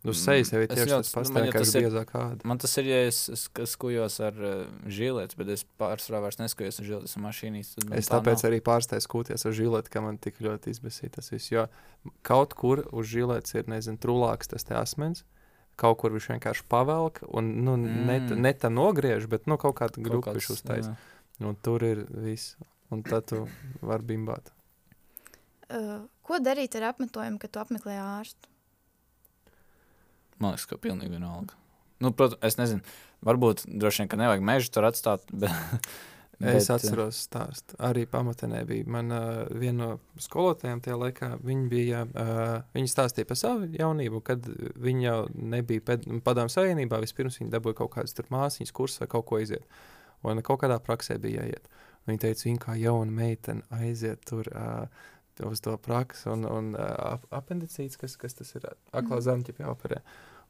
Nu, uz sejas jau ir Es tieši nu, pats, jau kā tas ir ir- biezā kāda. Man tas ir, ja es sk- skujos ar uh, žīlēti, bet es pārsvarā vairs neskujos ar žīlēti, esmu mašīnīs. Es tā tāpēc nav. arī pārstāju skūties ar žileti, ka man tik ļoti izbēsīja tas viss. Jo kaut kur uz žiletes ir, nezinu, trulāks tas te asmens. Kaut kur viņš vienkārši pavelk un nu, mm. ne, Mm. ne tā nogriež, bet nu, kaut grupu kāds, viņš uztais. jā. Un tur ir viss. Un tad tu vari bimbāt. Uh, ko darīt ar apmetojumu, kad tu apmeklē ārstu? Man liekas, ka pilnīgi vienalga. Nu, protams, es nezinu, varbūt droši vien, ka nevajag mežu tur atstāt. Bet, Es bet, atceros stāstu. Arī pamatnē bija. Man uh, viena no skolotājiem tajā laikā, viņa, bija, uh, viņa stāstīja par savu jaunību, kad viņa jau nebija padomu savienībā. Vispirms viņa dabūja kaut kādas māsīņas kursus vai kaut ko iziet. Un kaut kādā praksē bija jāiet. Viņa teica, viņa kā jauna meitene aiziet tur. Uh, Uz to praksi, un, un uh, ap- apendicīts, kas, kas tas ir, aklā Mhm. zemķa jāoperē.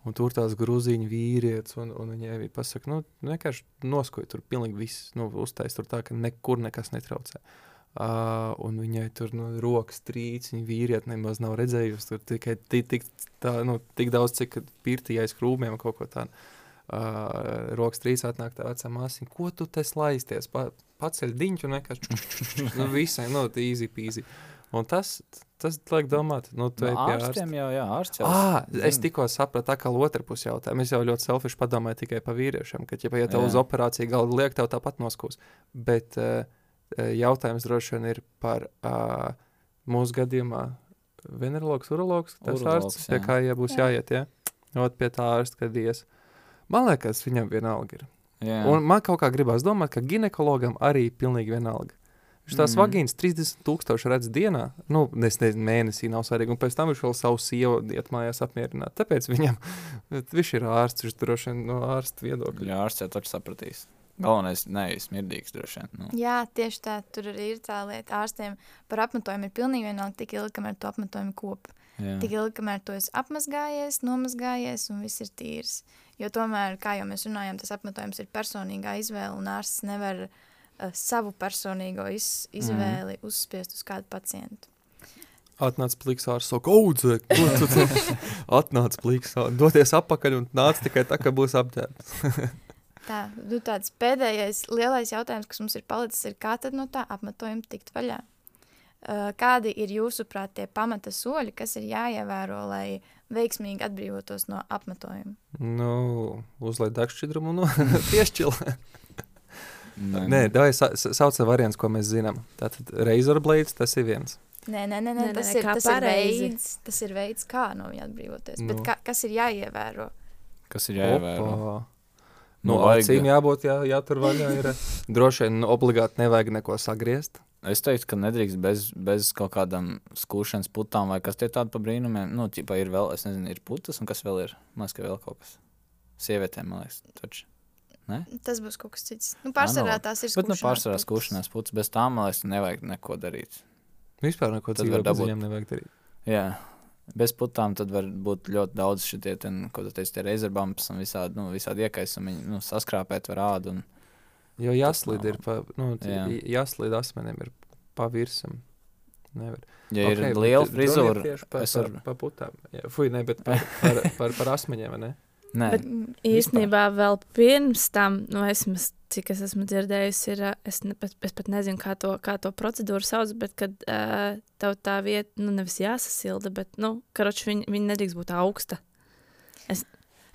Un tur tās grūziņu vīrietis, un, un viņai bija pasaka, nu, vienkārši noskoja tur pilnīgi viss, nu, uztais tur tā, ka nekur nekas netraucē. Uh, un viņai tur nu, rokas trīc, viņa vīrieti nemaz nav redzējusi. Tur tikai tik, tā, nu, tik daudz, cik pirtī aiz krūmiem kaut ko tādu. Uh, rokas trīs atnāk tā vecā māsīca, ko tu te slaisties? Pa, paceļ diņķi un vienkārši nu, visai, nu, easy peasy. Un tas, tas liek domāt, nu, tu Nu, ej pie ārstiem jau, jā, ārsts jau. Ah, es tikko sapratu, tā kā otru pusi jautājumu. Es jau ļoti selfiši padomāju tikai par vīriešiem, ka, ja, Jā. uz operāciju galda liek, tev tāpat noskūs. Bet uh, jautājums droši vien ir par uh, mūsu gadījumā venerologs, urologs, tas Urologs, ārsts, pie jā. kā ja būs Jā. jāiet, ja? Ot pie tā ārsta, kad ies. Man liekas, viņam vienalga ir. Jā. Un man kaut kā gribās domāt, ka ginekologam arī pilnīgi vienalga. Viņš tās mm. vagīnas 30 tūkstoši redz dienā, nu, es nezinu, mēnesī nav svarīgi, un pēc tam viņš vēl savu sievu iet mājās apmierināt. Tāpēc viņam, viņš ir ārsts, viņš droši vien no ārsta viedokļa. Jā, ārsts jau taču sapratīs. Galvenais neizsmirdīgs droši vien. Nu. Jā, tieši tā, tur arī ir tā lieta. Ārstiem par apmetojumu ir pilnīgi vienalga tik ilgi, kamēr tu apmetojumu kopi. Jā. Tik ilgi, kamēr tu esi apmazgājies, nomazgājies un viss ir tīrs. Jo tomēr, kā jau mēs runājam, tas apmetojums ir personīgā izvēle un ārsts nevar uh, savu personīgo iz, izvēli mm. uzspiest uz kādu pacientu. Atnāc pliks ārsts, saka, audzē, ko tu te atnāc pliks ārsts, doties apakaļ un nāc tikai tā, ka būs apģērbs. Tā, nu, tāds pēdējais lielais jautājums, kas mums ir palicis, ir, kā tad no tā apmetojuma tikt vaļā? Uh, kādi ir jūsuprāt tie pamata soļi, kas ir jāievēro, lai veiksmīgi atbrīvotos no apmetojuma? nu, uzliek degšķidrumu un no, piešķilē. Nē, Nē, davai sa sa saucam variants, ko mēs zinām. Tātad razor blades, tas ir viens. Nē, nē, nē, nē, Nē, tas, nē, ir, tas, ir pareizi. veids, tas ir veids, kā no viņa atbrīvoties. Nu. Nu. Bet kā, kas ir jāievēro? Kas ir jāievēro? Opa. Nu, Nu, acīm jābūt, jā, jātur vaļā. Ir. Droši vien obligāti nevajag neko sagriezt. Es teiktu, ka nedrīkst bez, bez kaut kādām skūšanas putām, vai kas tie tādi pa brīnumiem. Nu, tipā ir vēl, es nezinu, ir putas, un kas vēl ir. Man liekas, ka vēl kaut kas. Sievietēm, man liekas, taču. Tas būs kaut kas cits. Nu, pārsvarā Ā, tās ir Bet, nu, skūšanās pārsvarā putas. skūšanās putas, bez tām, man liekas, nevajag neko darīt. Vispār neko Tad citu var bez dabūt. nevajag darīt. Jā. Bez putām tad var būt ļoti daudz šitie, ten, ko tu teici, tie reizebumps un visādi, nu, visādi iekaisumi, nu, saskrāpēt var ādu. Un... Jo jāslīd ir pa, nu, Jā. jā. jāslīd asmenim ir pa virsam. Nevar. Ja ir Ok, bet liela ir frizūra, par, es par, varu- par putām. Jā, Fui, ne, bet par, par, par, par asmeņiem, vai ne? Nē, Bet īstenībā vēl pirms tam, nu, esmu, cik es esmu dzirdējusi, ir, es, ne, pat, es pat nezinu, kā to, kā to procedūru sauc, bet kad uh, tev tā vieta, nu, nevis jāsasilda, bet, nu, karoči, viņa, viņa nedrīkst būt augsta. Es,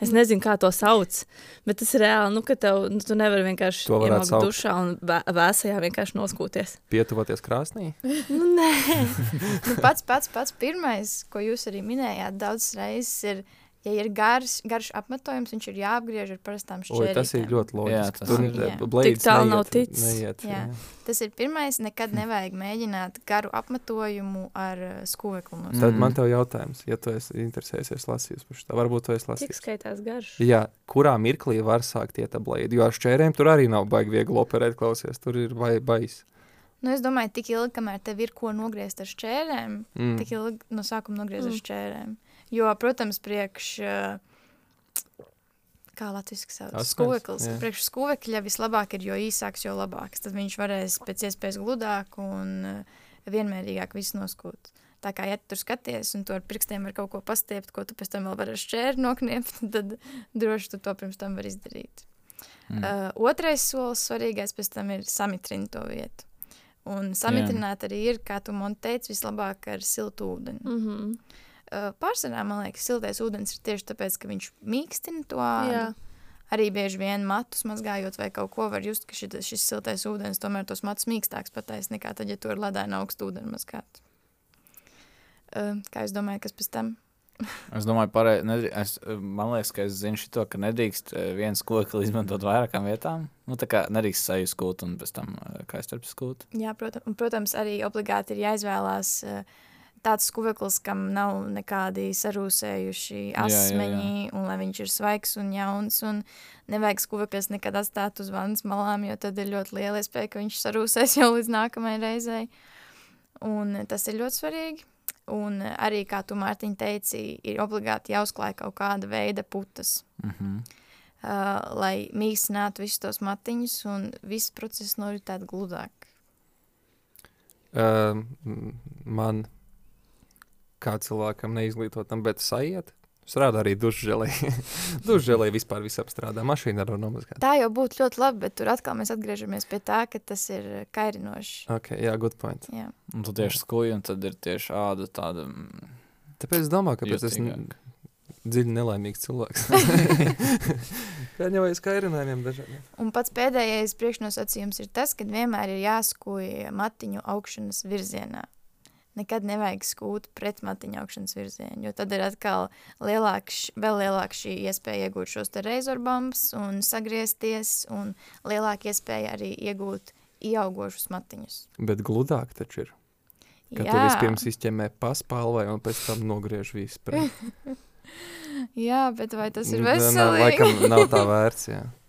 es nezinu, kā to sauc, bet tas ir reāli, nu, ka tev, nu, tu nevari vienkārši saukt. dušā un vē, vēsajā vienkārši noskūties. Pietuvoties krāsnī. Nu, nē. Nu, pats, pats, pats pirmais, ko jūs arī minējāt, daudzas reizes ir, ja ir garš, garš apmetojums, viņš ir jāapgriež ar parastām Oi, šķērītēm. tas ir ļoti Jā, loģiski. tas Tur jā. eh, Tik tālu nav neiet- ticis. Neiet, Jā. jā. Tas ir pirmais, nekad nevajag mēģināt garu apmetojumu ar uh, skūveklu. No Tad Mm. man te ir jautājums, ja tu esi interesējies lasījis par šo. Varbūt tu esi Cik lasījis. skaitās garš? Jā, kurā mirklī var sākt iet blēdi? Jo ar šķērēm tur arī nav baigi viegli operēt, klausies. Tur ir vai bais. Nu, es domāju, tik ilgi, kamēr tev ir ko nogriezt ar šķērēm, Mm. tik ilgi no sākuma nogriezt ar Mm. šķērēm. Jo, protams, priekš. uh, Kā latviešu sauc? Asmens, Skūveklis. jā. Priekš skūvekļa vislabāk ir, jo īsāks, jo labāks. Tad viņš varēs pēc iespējas gludāk un uh, vienmērīgāk visu noskūt. Tā kā, ja tu tur skaties, un tu ar pirkstiem var kaut ko pastiept, ko tu pēc tam vēl vari ar šķēri nokniept, tad droši tu to pirms tam var izdarīt. mm. Uh, otrais solis, svarīgais, pēc tam ir samitrināt to vietu. Un samitrināt arī ir, kā tu man teici, vislabāk ar siltu ūdeni. Mm -hmm. Pārsvarā man liekas, siltais ūdens ir tieši tāpēc, ka viņš mīkstina to ādu. Jā. Arī bieži vien matus mazgājot vai kaut ko var just, ka šis, šis siltais ūdens tomēr tos matus mīkstāks patais nekā tad, ja tu ar ledainu augstu ūdeni mazgāt. Uh, kā es domāju, kas pēc tam? Es domāju, parei, nedrī, es, man liekas, ka es zinu šo, ka nedrīkst viens kokli izmantot vairākām vietām. Nu, tā kā nedrīkst seju skūt un pēc tam starp skūt. Jā, protams, un, protams arī obligāti ir jāizvēlās uh, tāds skuveklis, kam nav nekādi sarūsējuši Jā, jā, jā. asmeņi, un lai viņš ir svaigs un jauns, un nevajag skuveklis nekad atstāt uz vannas malām, jo tad ir ļoti liela iespēja, ka viņš sarūsēs jau līdz nākamajai reizei. Un tas ir ļoti svarīgi. Un arī, kā tu, Mārtiņ, teici, ir obligāti jāuzklāj kaut kāda veida putas, Mm -hmm. uh, lai mīkstinātu visus tos matiņus, un viss process noritētu gludāk. Uh, man, kā cilvēkam neizglītotam, bet sajiet, strādā arī dušžēlē. dušžēlē vispār visam strādā. Mašīna var nomazgāt. Tā jau būtu ļoti labi, bet tur atkal mēs atgriežamies pie tā, ka tas ir kairinoši. Ok, jā, good point. Jā. Un tu tieši skūji, un tad ir tieši āda tāda. mm, Tāpēc es domāju, ka es esmu Jutīgāk. dziļi nelaimīgs cilvēks. Aiz kairinājumiem dažādiem. Un pats pēdējais priekšnosacījums ir tas, ka vienmēr ir jāskūj matiņu augšanas virzienā. Nekad nevajag skūt pret matiņu augšanas virzienu, jo tad ir atkal lielāks, vēl lielāka šī iespēja iegūt šos reizorbombus un sagriezties, un lielāka iespēja arī iegūt ieaugošus matiņus. Bet gludāk taču ir. Kad tu vispirms izķemē paspālvai un pēc tam nogriež visu pret. Jā, bet vai tas ir Nu, nav- veselīgi? Laikam nav tā vērts, jā.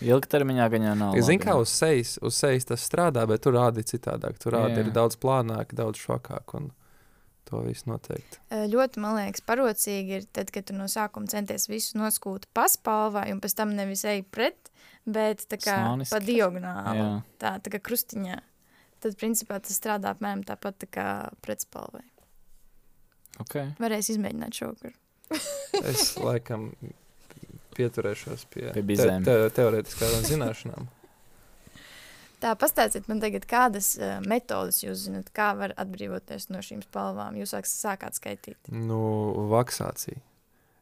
Ilgtermiņā gan jau nav. Labi. kā uz sejas, uz sejas tas strādā, bet tur rāda citādāk. Tur rāda Jā. ir daudz plānāk, daudz šokāk. Un to viss noteikti. Ļoti, man liekas, parocīgi ir tad, kad tu no sākuma centies visu noskūt paspalvā, un pēc tam nevis ej pret, bet tā kā Slāniski. pa diagonāli, Jā. tā, tā kā krustiņā. Tad, principā, tas strādā apmēram tāpat tā kā pretspalvai. Okay. Varēs izmēģināt šovakar. Es laikam pieturēšos pie, Pie bizēm. te, teorētiskām zināšanām. Tā, pastāstiet man tagad, kādas uh, metodas jūs zinat, kā var atbrīvoties no šīm spalvām. Jūs sāks, sākāt skaitīt. Nu, vaksācija.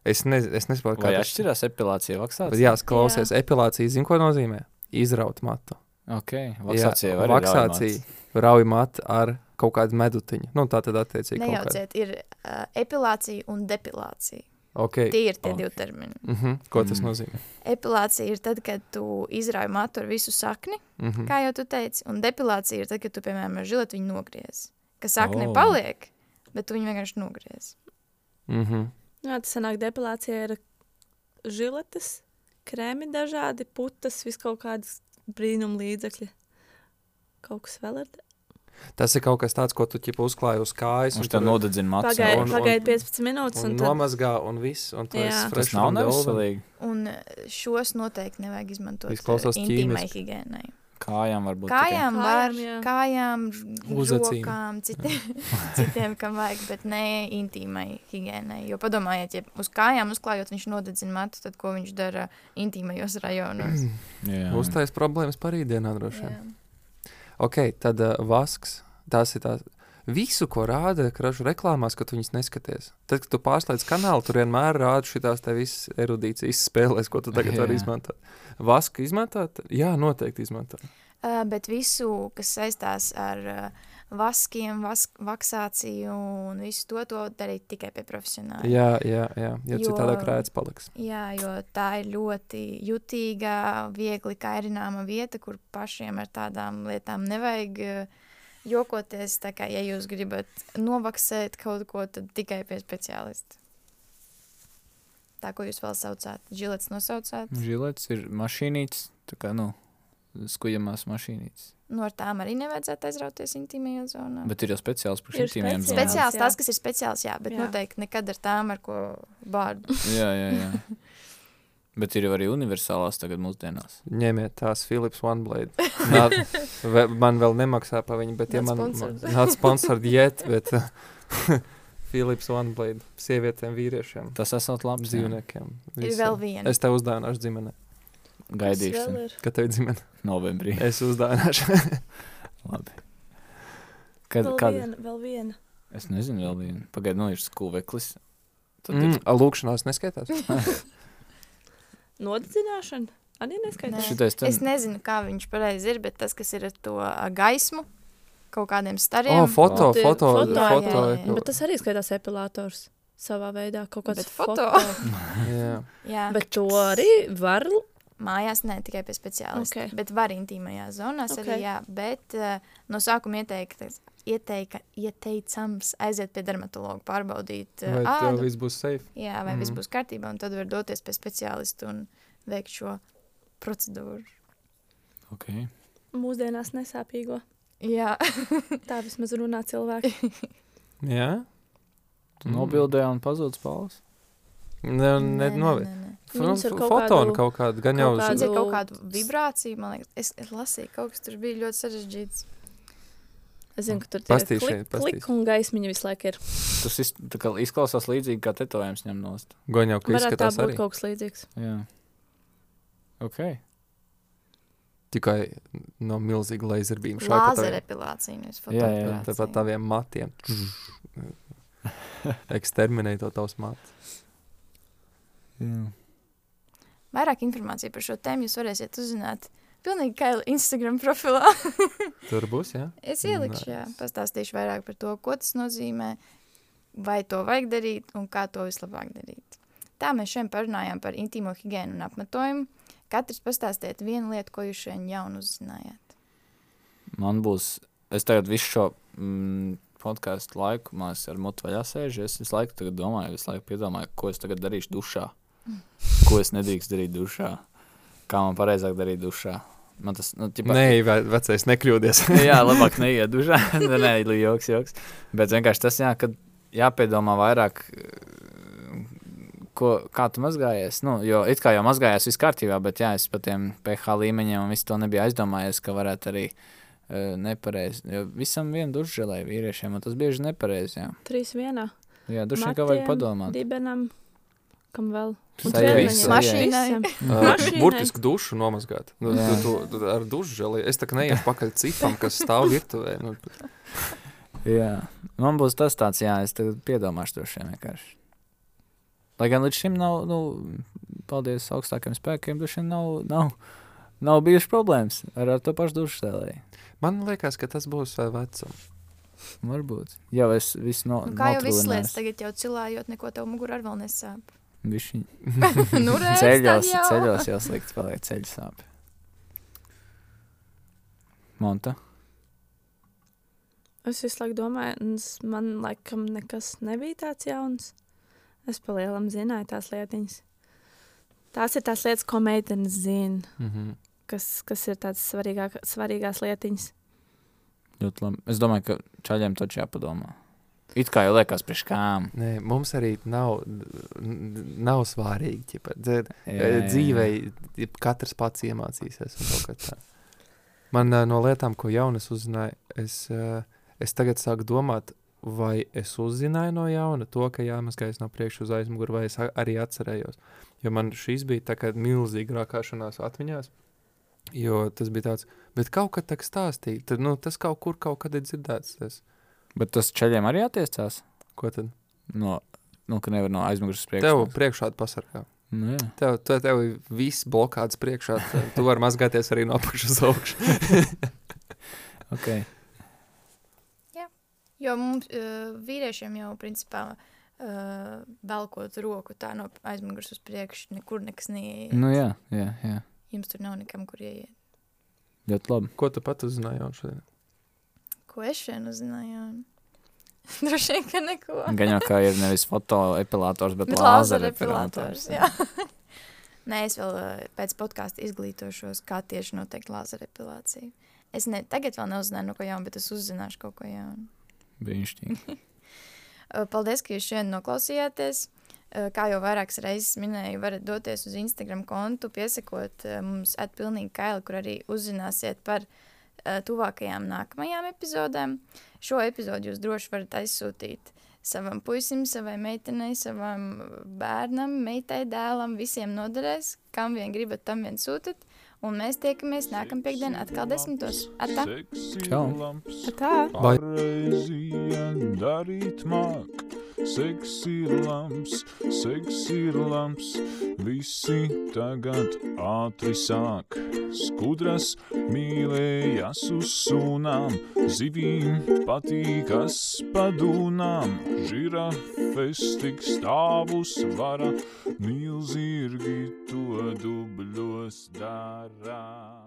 Es, ne, es nesaprotu, Vai kā atšķirās epilācija vaksācija? Jā, klausies, epilācija zina, ko nozīmē? Izraut matu. Ok, vaksācija Jā, vaksācija rauj matu ar kaut kādu medutiņu. Nu, tā tad attiecīgi kaut kāda. Nejauciet, ir uh, epilācija un depilācija. Okay. Tie ir tie Ok. divi termini. Mm -hmm. Ko tas Mm. nozīmē? Epilācija ir tad, kad tu izrauj matu ar visu sakni, Mm -hmm. kā jau tu teici, un depilācija ir tad, kad tu, piemēram, ar žiletu viņu nogriez. Ka sakne Oh. paliek, bet tu viņu vienkārši nogriez. Mm -hmm. Jā, tas sanāk depilācija ir žiletes, krēmi dažādi, putas, vis kaut kādas brīnum līdzekļi. Kaut kas vēl ir. Tas ir kaut kas tāds, ko tu ķipa uzklāji uz kājas. Viņš tev nodedzina matus. Pagaidi un- un- pagaid 15 minūtes, Un, un, un tad nomazgā, un viss. Un Tas fresh nav neveselīgi. Un šos noteikti nevajag izmantot Izklausās eh, intīmai higiēnai. Kājām varbūt Kājām Kājām, var, jā. kājām, Uzacīm. rokām, citiem, citiem, kam vajag, bet ne intīmai higiēnai. Jo padomājiet, ja uz kājām uzklājot, viņš nodedzina matu, tad ko viņš dara intīmajos rajonos? tikai. Uztais problēmas parīdienā droši vien. Jā. Ok, tad uh, vasks. Tas ir tās. Visu, ko rāda kražu reklāmās, kad tu viņus neskaties. Tad, kad tu pārslēdz kanālu, tur vienmēr rāda šīs visas erudīcijas spēles, ko tu tagad Jā. vari izmantot. Vasku izmantot? Jā, noteikti izmantot. Uh, bet visu, kas saistās ar uh, vaskiem, vask, vaksāciju un visu to, to darīt tikai pie profesionāla. Jā, jā, jā. Jo Jo- citādi krēts paliks. Jā, jo tā ir ļoti jutīga, viegli kairināma vieta, kur pašiem ar tādām lietām nevajag uh, jokoties. Tā kā, ja jūs gribat novaksēt kaut ko, tad tikai pie speciālista. Tā, ko jūs vēl saucāt, žilets nosaucāt. Žilets ir mašīnītis, tā kā, nu, skujamās mašīnītis. No ar tām arī nevajadzētu aizrauties intīmajā zonā. Bet ir jau speciāls par speciāls. zonām. Speciāls, jā. tas, kas ir speciāls, jā, bet jā. Noteikti nekad ar tām, ar ko bārdu. Jā, jā, jā. Bet ir arī universālās tagad mūsdienās. Ņemiet tās Philips OneBlade. Nā, ve, man vēl nemaksā par viņu, bet ja man nav sponsored yet, bet Philips OneBlade sievietēm, vīriešiem, Tas esot labs dzīvniekiem. Ir vēl viena. Es tev uzdāvināšu ģimene. Gaidīsim Kad tev ir ģimene, novembrī. es uzdāvināšu. Labi. Kad, Vēl kad? viena, vēl viena. Es nezinu, vēl vienu. Pagaidiet, nu ir skūveklis. Tad mm, ir lūkšanās neskaitās. Nodedzināšana? Arī Nē. neskaidrs. šitais ten... Es nezinu, kā viņš pareizi ir, bet tas, kas ir ar to gaismu, kaut kādiem stariem. O, foto, Tie foto, foto, jā, foto. jā, jā. Bet tas arī skaitās epilators savā veidā. Kaut kāds Bet foto. Jā. Jā, Bet to arī var. Mājās ne tikai pie speciālista, Ok. okay. bet var intīmajā zonā Ok. arī. Jā, bet uh, no sākuma ieteikta, ieteika, ieteicams aiziet pie dermatologa, pārbaudīt uh, Vai tev ādu. viss būs safe? Jā, vai mm. viss Mhm. būs kārtībā, un tad var doties pie speciālista un veikt šo procedūru. Okay. Mūsdienās nesāpīgo. Jā, Tā vismaz runā cilvēki. Jā. Tu nobildēji un pazudis palmas. Ne, ne, novi. nē. Viņas ar kaut Fotonu kaut kādu, gan jau kādu- Ir kaut kāda vibrācija, man liekas, es, es lasīju, kaut kas tur bija ļoti sarežģīts. Es zinu, ka tur ir Pastīšu, klik, klik un gaismiņa visu laiku ir. Tas iz, izklausās līdzīgi, kā tetovējums ņem nost. gan jau, ka Varētu tā izskatās būt arī. kaut kas līdzīgs. Jā. Ok. Tikai no milzīga laserbīna. Lāzera epilācija, nevis Jā, jā. fotografija. Tāpat taviem matiem. Eksterminēt to tavs matus. Jā. Vairāk informāciju par šo tēmu jūs varēsiet uzzināt pilnīgi kā Instagram profilā. Tur būs, jā? es ielikšu, jā, pastāstīšu vairāk par to, ko tas nozīmē, vai to vajag darīt un kā to vislabāk darīt. Tā mēs šodien parunājām par intīmo higiēnu un apmetojumu. Katrs pastāstiet vienu lietu, ko jūs šodien jaunu uzzinājāt. Man būs, es tagad visu šo mm, podkāstu laiku, mēs ar mutu vaļā sēžu. Es visu laiku tagad domāju, visu laiku piedomāju, ko es tagad darīšu dušā. Ko es nedrīkstu darīt dušā. Kā man pareizāk darīt dušā. Man tas, nu, ķipa, Nē, ve- vecais, nekļūdies. jā, labāk neiet dušā. nē, joks, joks. Bet vienkārši tas, jā, kad jāpiedomā vairāk, ko, kā tu mazgājies. Nu, jo it kā jau mazgājās viss kārtībā, bet jā, es par tiem pH līmeņiem un visu to nebiju aizdomājies, ka varētu arī uh, nepareizi. Jo visam viena dušžēlē vīriešiem, un tas bieži nepareizi. Jā, Trīs vienā. jā dušai kā vajag padomāt. Dibenam, kam vēl? Mašīnai. Burtiski dušu nomazgāt. Nu, tu, tu, tu, ar dušu žēlī. Es tā kā neiešu pakaļ cipam, kas stāv virtuvē. Nu, Jā, man būs tas tāds, jā, es tagad piedomāšu to šiem vienkārši. Lai gan līdz šim nav, nu, paldies augstākiem spēkiem, dušiem nav, nav, nav bijušas problēmas ar, ar to pašu dušu stēlēju. man liekas, ka tas būs uh, vecum. Varbūt. Jā, es visu no, Un kā jau viss lietas, tagad jau cilājot, neko tev mugurā ar vēl nesāp. Bišķiņ. nu, redz, Ceļos, jau. ceļos jau slikti paliek ceļu sāpes. Monta. Es visu laiku domāju, man laikam nekas nebija tāds jauns. Es palielam zināju tās lietiņas. Tās ir tās lietas, ko meitenes zina, Mm -hmm. kas, kas ir tādas svarīgāk, svarīgās lietiņas. Ļoti labi. Es domāju, ka čaļiem taču jāpadomā. It kā jau liekas priekš kām. Nē, mums arī nav, nav svārīgi. Ķipa, Jā, jā, jā. dzīvē katrs pats iemācīsies. Man uh, no lietām, ko jaunas uzzināju, es, uh, es tagad sāku domāt, vai es uzzināju no jauna to, ka jāmazgājas no priekšas uz aizmuguri, vai es arī atcerējos. Jo man šīs bija tā kā milzīga rākāšanās atmiņās. Jo tas bija tāds, bet kaut kad tā stāstīja, tad nu, tas kaut kur kaut kad ir dzirdēts. Tas. Bet tas ceļiem arī attiecās. Ko tad? No, nu, ka nevar no aizmugures uz priekšu. Tev priekšā pasargā. Nu, jā. Tev, tev, tev ir viss blokāts priekšā. Tu vari mazgāties arī no apakšas uz augšu. Okay. Jo mums, uh, vīriešiem jau, principā, uh, velkot roku tā no aizmugures uz priekšu, nekur nekas neiet. Nu, jā, jā, jā. Jums tur nav nekam, kur ieiet. Ļoti labi. Ko tu pat uzzināji šodien? Ko es šodien uzzināju? Droši vien, ka neko. Gan jau kā ir nevis fotoepilators, bet, Bet lāzera epilators. Nē, es vēl uh, pēc podkāsta izglītošos, kā tieši noteikti lāzera epilācija. Es ne, tagad vēl neuzzināju, no ko jaunu, bet es uzzināšu kaut ko jaunu. Brīnišķīgi. Uh, Paldies, ka jūs šodien noklausījāties. Uh, Kā jau vairākas reizes minēju, varat doties uz Instagram kontu, piesakot mums atpilnīgi kaili, kur arī uzzināsiet par uh, tuvākajām nākamajām epizodēm. Šo epizodu jūs droši varat aizsūtīt savam puisim, savai meitenei, savam bērnam, meitai, dēlam, visiem noderēs. Kam vien gribat, tam vien sūtiet. Un mēs tiekamies nākamā piekdienā atkal desmitos. Atā! Čau. Tā. Vai-. Seks ir labs, seks ir labs. Visi tagad ātri sāk. Skudras mīlējas uz sūnām, zivīm patīkas padūnām. Žirafes tik stāvus vara, milzīgi to dubļos dara.